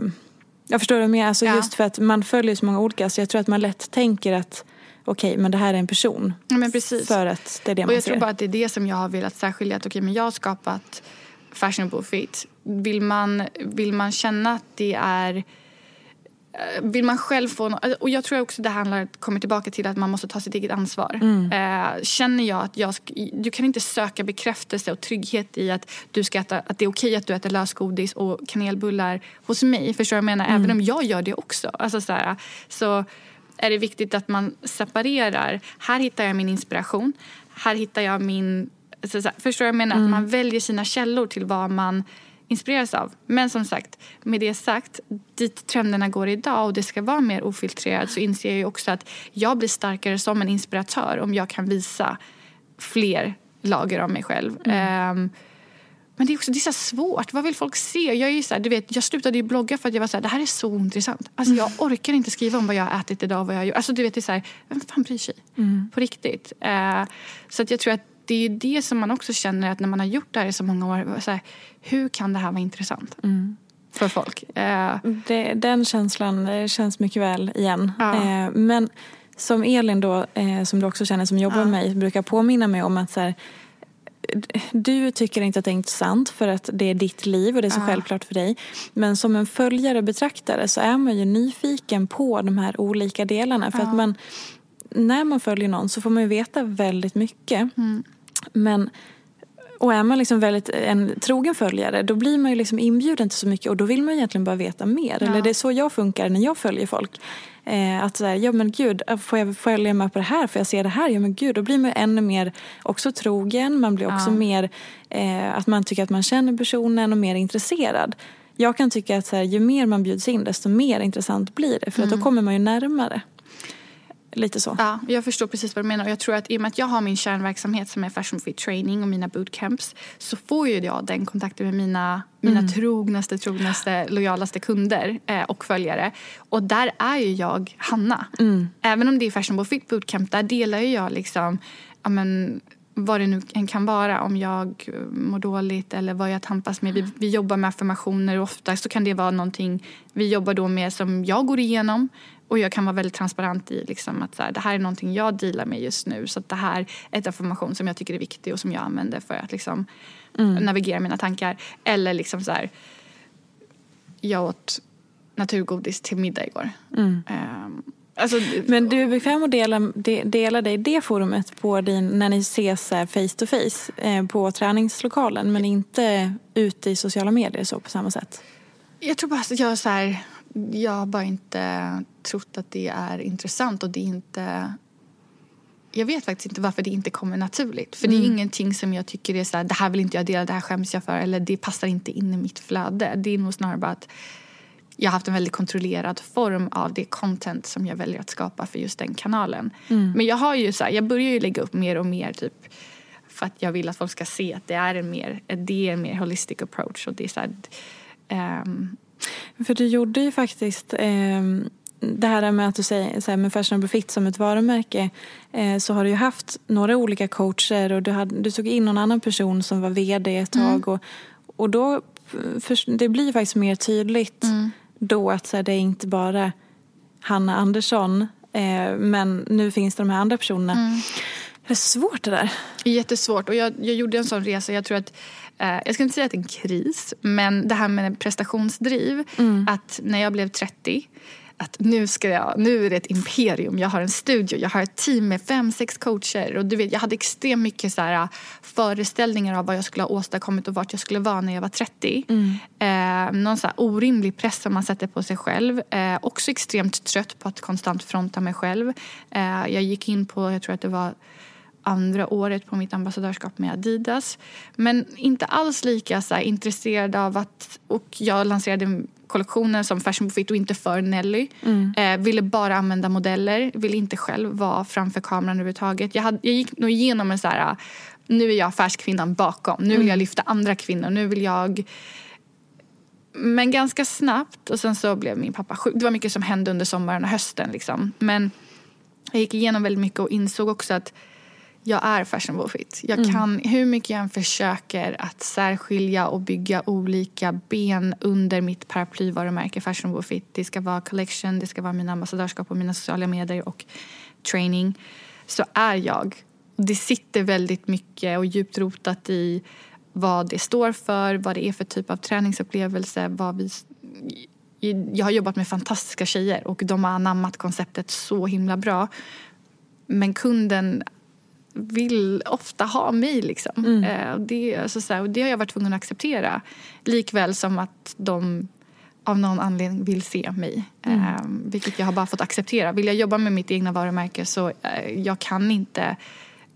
jag förstår det mer, alltså Ja. just för att man följer så många olika så jag tror att man lätt tänker att okej, men det här är en person. Men precis. För att det är det man Och jag ser. tror bara att det är det som jag har velat särskilja. Att, okay, men jag har skapat fashionable fit. Vill man, vill man känna att det är eh, vill man själv få... Och jag tror också det handlar, kommer tillbaka till att man måste ta sitt eget ansvar. Mm. Eh, känner jag att jag... Du kan inte söka bekräftelse och trygghet i att, du ska äta, att det är okej att du äter lösgodis och kanelbullar hos mig. Förstår jag menar? Mm. Även om jag gör det också. Alltså så, här, så är det viktigt att man separerar. Här hittar jag min inspiration. Här hittar jag min... Så, så, förstår jag menar? Att man väljer sina källor till vad man inspireras av. Men som sagt, med det sagt, dit trenderna går idag och det ska vara mer ofiltrerat så inser jag också att jag blir starkare som en inspiratör om jag kan visa fler lager av mig själv. Um, men det är också det är så svårt. Vad vill folk se? Jag, är så här, du vet, jag slutade ju blogga för att jag var så här, det här är så intressant. Alltså, jag orkar inte skriva om vad jag har ätit idag. Vad jag. Alltså, du vet, det är så här, vem fan bryr sig? På riktigt. Uh, så att jag tror att det är det som man också känner att när man har gjort det här i så många år. Så här, hur kan det här vara intressant för folk? Uh, det, den känslan eh, känns mycket väl igen. Eh, men som Elin då, eh, som du också känner som jobbar med mig, brukar påminna mig om att så du tycker inte att det är intressant för att det är ditt liv och det är så Ja. självklart för dig. Men som en följare och betraktare så är man ju nyfiken på de här olika delarna. För att man, när man följer någon så får man ju veta väldigt mycket. Men, och är man liksom väldigt en trogen följare då blir man ju liksom inbjuden till så mycket och då vill man egentligen bara veta mer. Eller det är så jag funkar när jag följer folk. Eh, att säga, ja men gud, får jag följa med på det här? Får jag se det här? Ja men gud, då blir man ännu mer också trogen. Man blir också Ja. mer, eh, att man tycker att man känner personen och mer intresserad. Jag kan tycka att så här, ju mer man bjuds in desto mer intressant blir det. För att då kommer man ju närmare. Lite så. Ja, jag förstår precis vad du menar. Och jag tror att i och med att jag har min kärnverksamhet som är Fashion Fit Training och mina bootcamps så får ju jag den kontakten med mina, mina trognaste, trognaste, lojalaste kunder eh, och följare. Och där är ju jag Hanna. Även om det är Fashion Fit Bootcamp, där delar ju jag liksom ja, men, vad det nu kan vara. Om jag eh, mår dåligt eller vad jag tampas med. Vi, vi jobbar med affirmationer och ofta så kan det vara någonting vi jobbar då med som jag går igenom. Och jag kan vara väldigt transparent i liksom att så här, det här är någonting jag dealar med just nu. Så det här är ett affirmation som jag tycker är viktig och som jag använder för att liksom navigera mina tankar. Eller liksom så här, jag åt naturgodis till middag igår. Ehm, alltså, Men du är bekväm att dela, de, dela dig i det forumet på din, när ni ses här face to face eh, på träningslokalen men inte ute i sociala medier så på samma sätt? Jag tror bara att jag, så här, jag har bara inte trott att det är intressant och det är inte... Jag vet faktiskt inte varför det inte kommer naturligt. För det är ingenting som jag tycker är så här, det här vill inte jag dela, det här skäms jag för eller det passar inte in i mitt flöde. Det är nog snarare bara att jag har haft en väldigt kontrollerad form av det content som jag väljer att skapa för just den kanalen. Men jag har ju så här, jag börjar ju lägga upp mer och mer typ för att jag vill att folk ska se att det är en mer, det är en mer holistic approach och det är så här, ehm, För du gjorde ju faktiskt eh, det här med att du säger så här, med Fashionable Fit som ett varumärke eh, så har du ju haft några olika coacher och du, hade, du tog in någon annan person som var vd ett tag och, och då för, det blir faktiskt mer tydligt då att så här, det är inte bara Hanna Andersson eh, men nu finns det de här andra personerna. Det är svårt det där. Jättesvårt. Och jag, jag gjorde en sån resa. Jag tror att, jag ska inte säga att det är en kris, men det här med prestationsdriv. Att när jag blev 30, att nu, ska jag, nu är det ett imperium. Jag har en studio, jag har ett team med fem, sex coacher. Och du vet, jag hade extremt mycket så här, föreställningar av vad jag skulle ha åstadkommit och vart jag skulle vara när jag var 30. Eh, någon så orimlig press som man sätter på sig själv. Eh, också extremt trött på att konstant fronta mig själv. Eh, jag gick in på, jag tror att det var andra året på mitt ambassadörskap med Adidas. Men inte alls lika så här, intresserad av att... Och jag lanserade kollektionen som Fashion Fit och inte för Nelly. Eh, ville bara använda modeller, ville inte själv vara framför kameran överhuvudtaget. Jag, hade, jag gick nog igenom en så här... Nu är jag affärskvinnan bakom. Nu vill jag lyfta andra kvinnor. Nu vill jag... Men ganska snabbt. Och sen så blev min pappa sjuk. Det var mycket som hände under sommaren och hösten. Liksom. Men jag gick igenom väldigt mycket och insåg också att jag är fashionable fit. Jag kan, hur mycket jag än försöker att särskilja och bygga olika ben under mitt paraplyvarumärke fashionable fit. Det ska vara collection, det ska vara mina ambassadörskap och mina sociala medier och training så är jag. Det sitter väldigt mycket och djupt rotat i vad det står för, vad det är för typ av träningsupplevelse. Vad vi, jag har jobbat med fantastiska tjejer och de har anammat konceptet så himla bra. Men kunden vill ofta ha mig. Liksom. Mm. Eh, det, alltså, så här, det har jag varit tvungen att acceptera. Likväl som att de av någon anledning vill se mig. Mm. Eh, vilket jag har bara fått acceptera. Vill jag jobba med mitt egna varumärke så eh, jag kan inte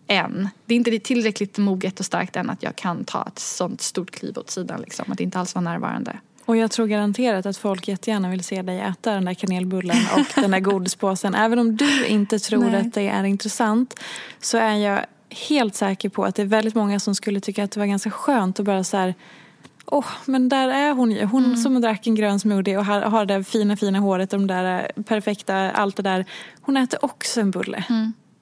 än. Det är inte tillräckligt moget och starkt än att jag kan ta ett sånt stort kliv åt sidan. Liksom, att inte alls vara närvarande. Och jag tror garanterat att folk jättegärna vill se dig äta den där kanelbullen och den där godispåsen. Även om du inte tror Nej. att det är intressant så är jag helt säker på att det är väldigt många som skulle tycka att det var ganska skönt att bara så här Åh, men där är hon ju. Hon Mm. som drack en grön smoothie och har, har det där fina, fina håret och de där perfekta, allt det där. Hon äter också en bulle.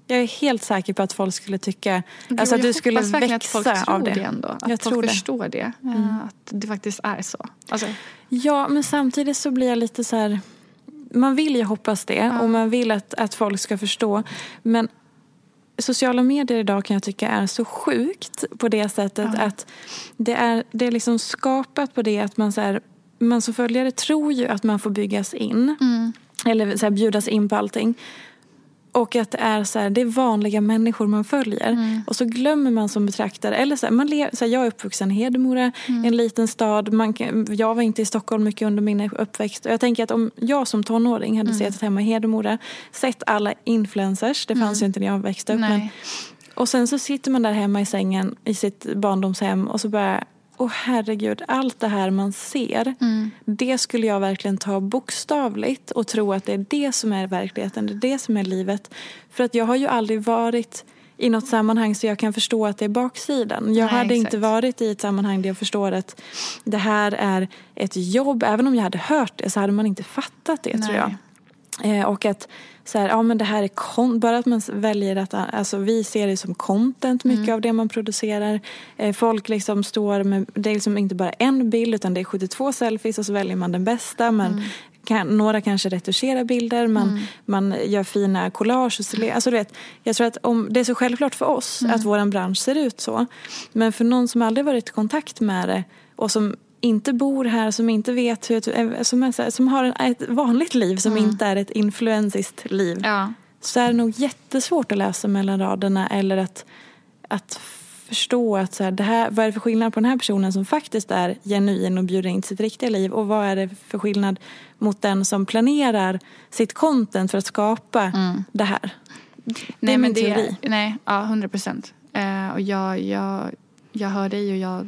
Jag är helt säker på att folk skulle tycka, Gud, alltså att jag du skulle hoppas verkligen att folk växa tror av det. det ändå. Att Jag folk tror det. Mm. förstår det. eh, Att det faktiskt är så. Alltså, Ja, men samtidigt så blir jag lite så här... Man vill ju hoppas det och man vill att, att folk ska förstå. Men sociala medier idag kan jag tycka är så sjukt på det sättet att det är, det är liksom skapat på det att man, så här, man som följare tror ju att man får byggas in. Eller så här, bjudas in på allting. Och att det är, så här, det är vanliga människor man följer. Och så glömmer man som betraktare. Eller så här, man så här, jag är uppvuxen i Hedemora, en liten stad. Man, jag var inte i Stockholm mycket under min uppväxt. Och jag tänker att om jag som tonåring hade suttit hemma i Hedemora, sett alla influencers, det fanns ju inte när jag växte upp. Men, och sen så sitter man där hemma i sängen i sitt barndomshem och så bara Åh herregud, allt det här man ser, det skulle jag verkligen ta bokstavligt och tro att det är det som är verkligheten, det är det som är livet. För att jag har ju aldrig varit i något sammanhang så jag kan förstå att det är baksidan. Jag Nej, hade exakt. inte varit i ett sammanhang där jag förstår att det här är ett jobb. Även om jag hade hört det så hade man inte fattat det tror jag. Eh, och att så här, ja, men det här är kon- bara att man väljer att, alltså vi ser det som content mycket av det man producerar. Eh, folk liksom står med, det är liksom inte bara en bild utan det är 72 selfies och så väljer man den bästa. Man kan, några kanske retuscherar bilder, man, man gör fina collage. Och så, le- alltså, du vet, jag tror att om, det är så självklart för oss att vår bransch ser ut så. Men för någon som aldrig varit i kontakt med det och som inte bor här, som inte vet hur, eh, som, är, som har ett vanligt liv som inte är ett influensiskt liv. Ja. Så är det nog jättesvårt att läsa mellan raderna eller att, att förstå att så här, det här, vad är det för skillnad på den här personen som faktiskt är genuin och bjuder in till sitt riktiga liv och vad är det för skillnad mot den som planerar sitt content för att skapa det här. Det är Nej, min men det, teori. nej, ja, hundra procent. Eh, och jag, jag, jag hör dig och jag,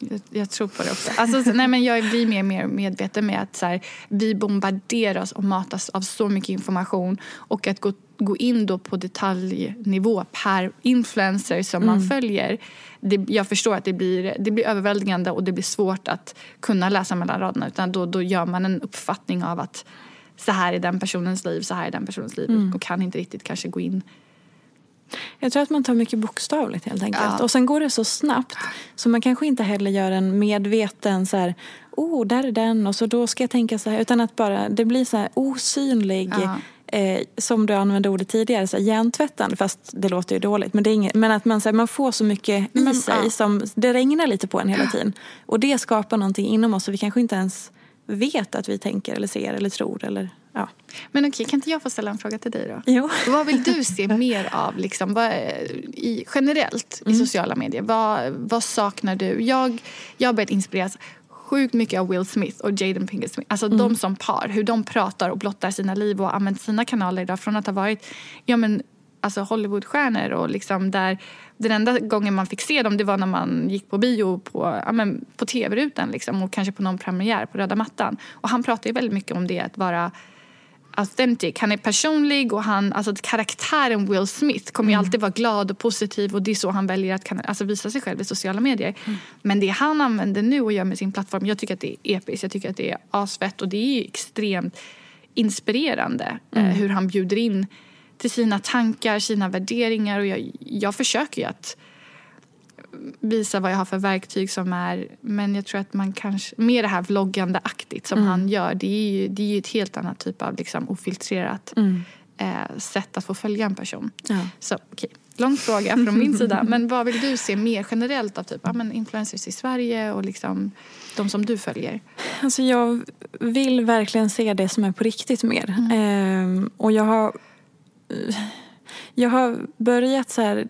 jag, jag tror på det också. Alltså, så- nej, men jag blir mer och mer medveten med att så här, vi bombarderas och matas av så mycket information. Och att gå, gå in då på detaljnivå per influencer som man följer. Det, jag förstår att det blir, det blir överväldigande och det blir svårt att kunna läsa mellan raderna. Utan då, då gör man en uppfattning av att så här är den personens liv, så här är den personens liv. Och kan inte riktigt kanske gå in Jag tror att man tar mycket bokstavligt helt enkelt. Ja. Och sen går det så snabbt så man kanske inte heller gör en medveten så här, oh där är den och så då ska jag tänka så här. Utan att bara, det blir så här osynlig, Ja. eh, som du använde ordet tidigare, så här, hjärntvättande. Fast det låter ju dåligt. Men, det är inget, men att man, så här, man får så mycket i Men, sig ja. som det regnar lite på en hela tiden. Och det skapar någonting inom oss och vi kanske inte ens vet att vi tänker eller ser eller tror eller ja. Men okej, kan inte jag få ställa en fråga till dig då? Jo. Vad vill du se mer av liksom, vad, i, generellt i sociala medier? Vad, vad saknar du? Jag, jag har börjat inspireras sjukt mycket av Will Smith och Jaden Pinkett Smith. Alltså de som par, hur de pratar och blottar sina liv och använt sina kanaler idag från att ha varit ja, men, alltså Hollywoodstjärnor och liksom där den enda gången man fick se dem det var när man gick på bio på, ja, men, på tv-rutan liksom, och kanske på någon premiär på röda mattan. Och han pratar ju väldigt mycket om det att vara authentic. Han är personlig och han, alltså karaktären Will Smith kommer ju alltid vara glad och positiv och det är så han väljer att alltså visa sig själv i sociala medier. Men det han använder nu och gör med sin plattform, jag tycker att det är episkt, jag tycker att det är asfett och det är extremt inspirerande eh, hur han bjuder in till sina tankar, sina värderingar och jag, jag försöker ju att visa vad jag har för verktyg som är men jag tror att man kanske, mer det här vloggande-aktigt som han gör det är, ju, det är ju ett helt annat typ av liksom ofiltrerat eh, sätt att få följa en person. Ja. Så okej, lång fråga från min sida. Men vad vill du se mer generellt av typ, ja, men influencers i Sverige och liksom de som du följer? Alltså jag vill verkligen se det som är på riktigt mer. Ehm, och jag har, jag har börjat så här...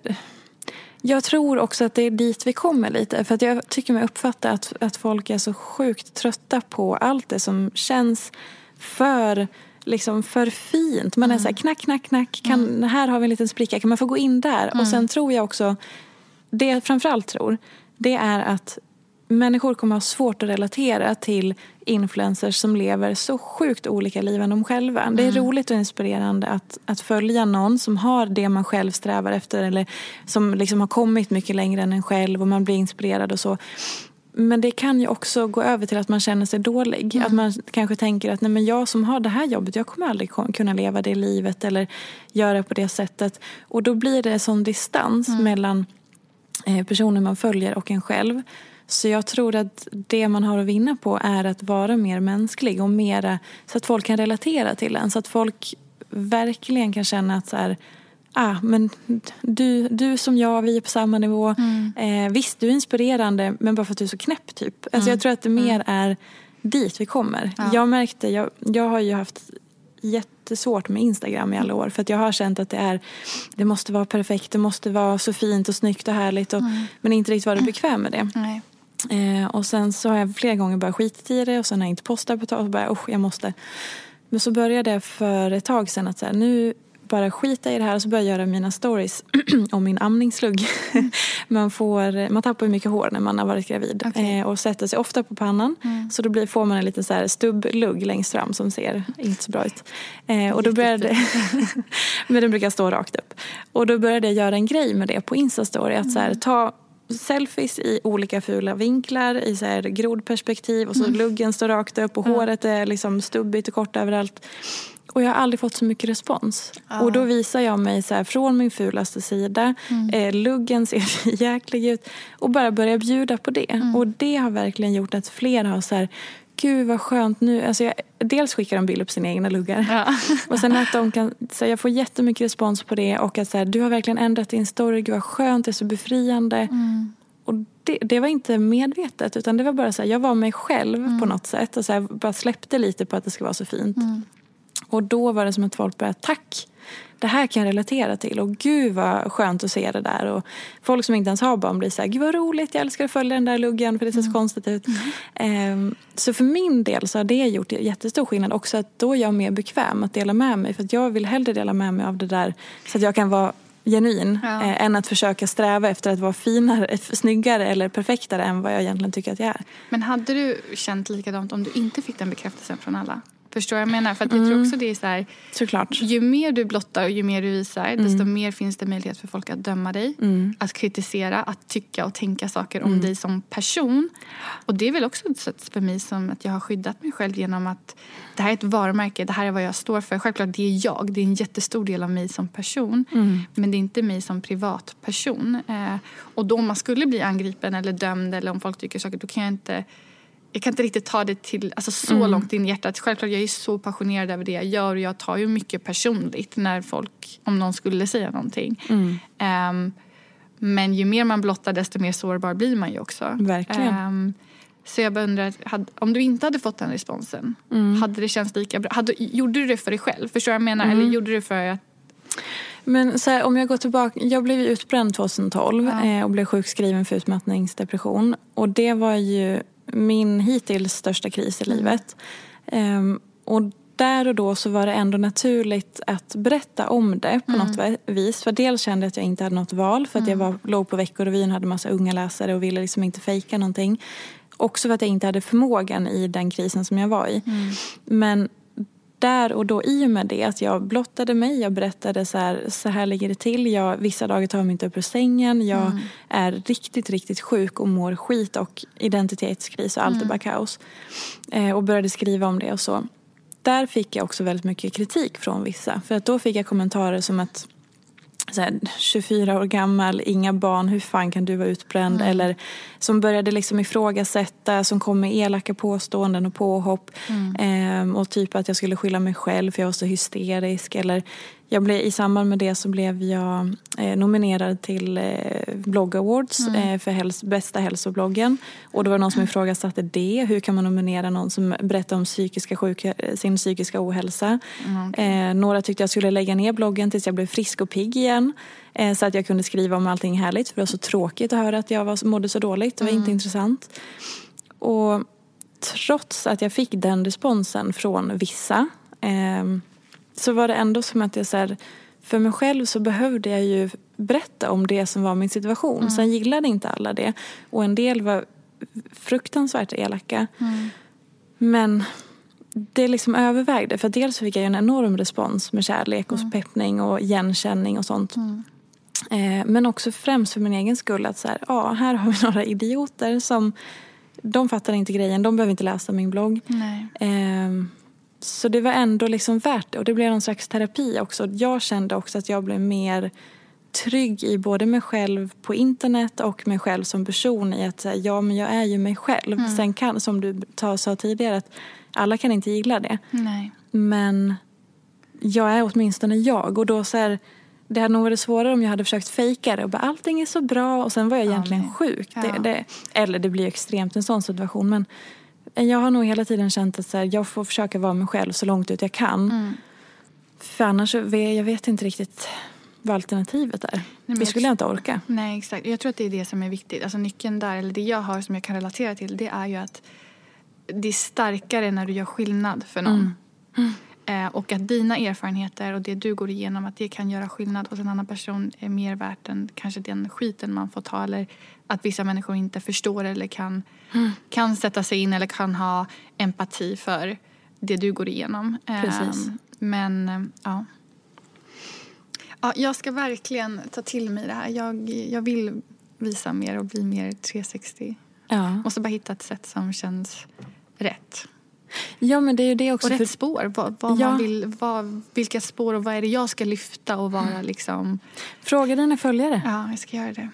Jag tror också att det är dit vi kommer lite. För att jag tycker mig uppfatta att, att folk är så sjukt trötta på allt det som känns för liksom för fint. Man är så här knack, knack, knack. Kan, Här har vi en liten spricka. Kan man få gå in där? Och sen tror jag också, det jag framförallt tror, det är att människor kommer ha svårt att relatera till influencers som lever så sjukt olika liv än de själva. Det är roligt och inspirerande att, att följa någon som har det man själv strävar efter eller som liksom har kommit mycket längre än en själv och man blir inspirerad och så. Men det kan ju också gå över till att man känner sig dålig. Att man kanske tänker att nej men jag som har det här jobbet, jag kommer aldrig kunna leva det livet eller göra på det sättet. Och då blir det en sån distans mellan eh, personer man följer och en själv. Så jag tror att det man har att vinna på är att vara mer mänsklig och mera så att folk kan relatera till en. Så att folk verkligen kan känna att så här, ah, men du, du som jag, vi är på samma nivå. Eh, visst, du är inspirerande men bara för att du är så knäpp typ. Alltså jag tror att det mer är dit vi kommer. Jag märkte, jag, jag har ju haft jättesvårt med Instagram i alla år. För att jag har känt att det är, det måste vara perfekt, det måste vara så fint och snyggt och härligt. Och, Men inte riktigt varit bekväm med det. Nej. Eh, och sen så har jag flera gånger bara skitit i det och sen har jag inte postat på ett tag så bara, usch jag måste. Men så började jag för ett tag sedan att så här, nu bara skita i det här och så började jag göra mina stories om min amningslugg. man, får, man tappar mycket hår när man har varit gravid Okej. eh, och sätter sig ofta på pannan. Så då blir, får man en liten så här stubblugg längst fram som ser inte så bra ut. Eh, och då började, men den brukar stå rakt upp. Och då började jag göra en grej med det på Instastory. Att så här, ta selfies i olika fula vinklar i så här grodperspektiv och så luggen står rakt upp och håret är liksom stubbigt och kort överallt. Och jag har aldrig fått så mycket respons. Och då visar jag mig så här från min fulaste sida. Eh, luggen ser jäklig ut. Och bara börjar bjuda på det. Och det har verkligen gjort att fler har så här Gud vad skönt nu. Alltså jag, dels skickar de bilder på sina egna luggar. Och sen att de kan, så här, jag får jättemycket respons på det. Och att så här, du har verkligen ändrat din story. Gud vad skönt, det är så befriande. Och det, det var inte medvetet utan det var bara så här, jag var mig själv på något sätt. Och så bara släppte lite på att det ska vara så fint. Och då var det som att folk började, tack! Det här kan jag relatera till och gud vad skönt att se det där. Och folk som inte ens har barn blir så här, gud vad roligt, jag älskar att följa den där luggen för det ser så konstigt ut. Ehm, så för min del så har det gjort jättestor skillnad också att då är jag mer bekväm att dela med mig. För att jag vill hellre dela med mig av det där så att jag kan vara genuin Ja. eh, än att försöka sträva efter att vara finare, snyggare eller perfektare än vad jag egentligen tycker att jag är. Men hade du känt likadant om du inte fick den bekräftelsen från alla? Förstår jag menar? För att jag tror också det är så här, Såklart. ju mer du blottar och ju mer du visar desto mer finns det möjlighet för folk att döma dig, att kritisera, att tycka och tänka saker om dig som person. Och det är väl också ett sätt för mig som att jag har skyddat mig själv genom att det här är ett varumärke, det här är vad jag står för. Självklart, det är jag, det är en jättestor del av mig som person. Men det är inte mig som privatperson. Eh, och då om man skulle bli angripen eller dömd eller om folk tycker saker, då kan jag inte jag kan inte riktigt ta det till alltså, så långt in i hjärtat. Självklart, jag är så passionerad över det jag gör och jag tar ju mycket personligt när folk, om någon skulle säga någonting. Ehm, men ju mer man blottar desto mer sårbar blir man ju också. Verkligen. Ehm, så jag bara undrar, hade, om du inte hade fått den responsen, hade det känts lika bra? Hade, gjorde du det för dig själv? Förstår jag menar? Eller gjorde du det för att... Men så här, om jag går tillbaka, jag blev utbränd 2012 eh, och blev sjukskriven för utmattningsdepression. Och det var ju min hittills största kris i livet. Ehm, och där och då så var det ändå naturligt att berätta om det på något vä- vis. För dels kände jag att jag inte hade något val för att jag var, låg på Veckorevyn och hade massa unga läsare och ville liksom inte fejka någonting. Också för att jag inte hade förmågan i den krisen som jag var i. Men där och då i och med det att jag blottade mig, jag berättade så här, så här ligger det till. Jag, vissa dagar tar jag mig inte upp ur sängen. Jag är riktigt, riktigt sjuk och mår skit och identitetskris och allt är bara kaos. Eh, och började skriva om det och så. Där fick jag också väldigt mycket kritik från vissa. För att då fick jag kommentarer som att här, 24 år gammal, inga barn, hur fan kan du vara utbränd? Eller som började liksom ifrågasätta, som kom med elaka påståenden och påhopp. Ehm, och typ att jag skulle skylla mig själv för jag var så hysterisk. Eller jag blev, I samband med det så blev jag eh, nominerad till eh, Blogg Awards Mm. eh, för häls bästa hälsobloggen. Och det var någon som ifrågasatte det. Hur kan man nominera någon som berättar om psykiska sjuka, sin psykiska ohälsa? Mm, eh, några tyckte jag skulle lägga ner bloggen tills jag blev frisk och pigg igen. Eh, så att jag kunde skriva om allting härligt. För det var så tråkigt att höra att jag var, mådde så dåligt. Det var Mm. inte intressant. Och trots att jag fick den responsen från vissa ehm, så var det ändå som att jag så här, för mig själv så behövde jag ju berätta om det som var min situation. Sen gillade inte alla det. Och en del var fruktansvärt elaka. Men det liksom övervägde. För dels fick jag en enorm respons med kärlek och peppning och igenkänning och sånt. Eh, men också främst för min egen skull. Att så här, ja, här har vi några idioter som de fattar inte grejen. De behöver inte läsa min blogg. Nej. Så det var ändå liksom värt det. Och det blev någon slags terapi också. Jag kände också att jag blev mer trygg i både mig själv på internet och mig själv som person i att ja men jag är ju mig själv. Sen kan, som du sa tidigare, att alla kan inte gilla det. Nej. Men jag är åtminstone jag. Och då så här, det hade nog varit svårare om jag hade försökt fejka det och bara allting är så bra och sen var jag egentligen nej. sjuk. Ja. Det, det, eller det blir extremt en sån situation. Men jag har nog hela tiden känt att så här, jag får försöka vara mig själv så långt ut jag kan. Mm. För annars vet jag vet inte riktigt vad alternativet är. Då jag skulle jag inte orka. Nej, exakt. Jag tror att det är det som är viktigt. Alltså nyckeln där, eller det jag har som jag kan relatera till, det är ju att det är starkare när du gör skillnad för någon. Eh, och att dina erfarenheter och det du går igenom, att det kan göra skillnad hos en annan person är mer värt än kanske den skiten man får ta. Eller att vissa människor inte förstår eller kan, kan sätta sig in eller kan ha empati för det du går igenom. Eh, Precis. Men, eh, ja. Ja, jag ska verkligen ta till mig det här. Jag, jag vill visa mer och bli mer 360. Ja. Måste bara hitta ett sätt som känns rätt. Ja, men det är ju det också. Och rätt för- spår. Vad, vad Ja. man vill, vad, vilka spår och vad är det jag ska lyfta och vara liksom... Fråga dina följare. Ja, jag ska göra det.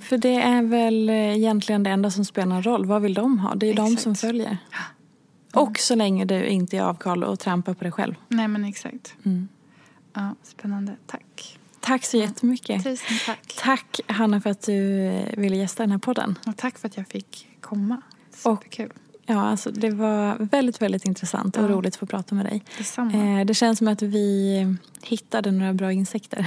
För det är väl eh, egentligen det enda som spelar roll. Vad vill de ha? Det är ju de som följer. Och så länge du inte är avkall och trampar på dig själv. Nej, men exakt. Mm. Ja, spännande. Tack. Tack så jättemycket. Tusen tack. Tack Hanna för att du eh, ville gästa den här podden. Och tack för att jag fick komma. Och- Superkul. Ja, alltså det var väldigt, väldigt intressant och Ja. roligt att få prata med dig. Detsamma. Eh, det känns som att vi hittade några bra insekter.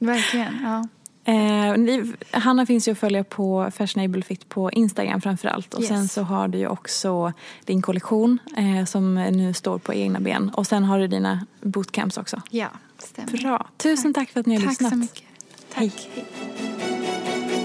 Verkligen. Ja. Eh, ni, Hanna finns ju att följa på Fashionable Fit på Instagram framför allt. Och Yes. sen så har du ju också din kollektion eh, som nu står på egna ben. Och sen har du dina bootcamps också. ja, stämmer. Bra. Tusen tack, för att ni har Tack lyssnat. så mycket. Tack. Hej.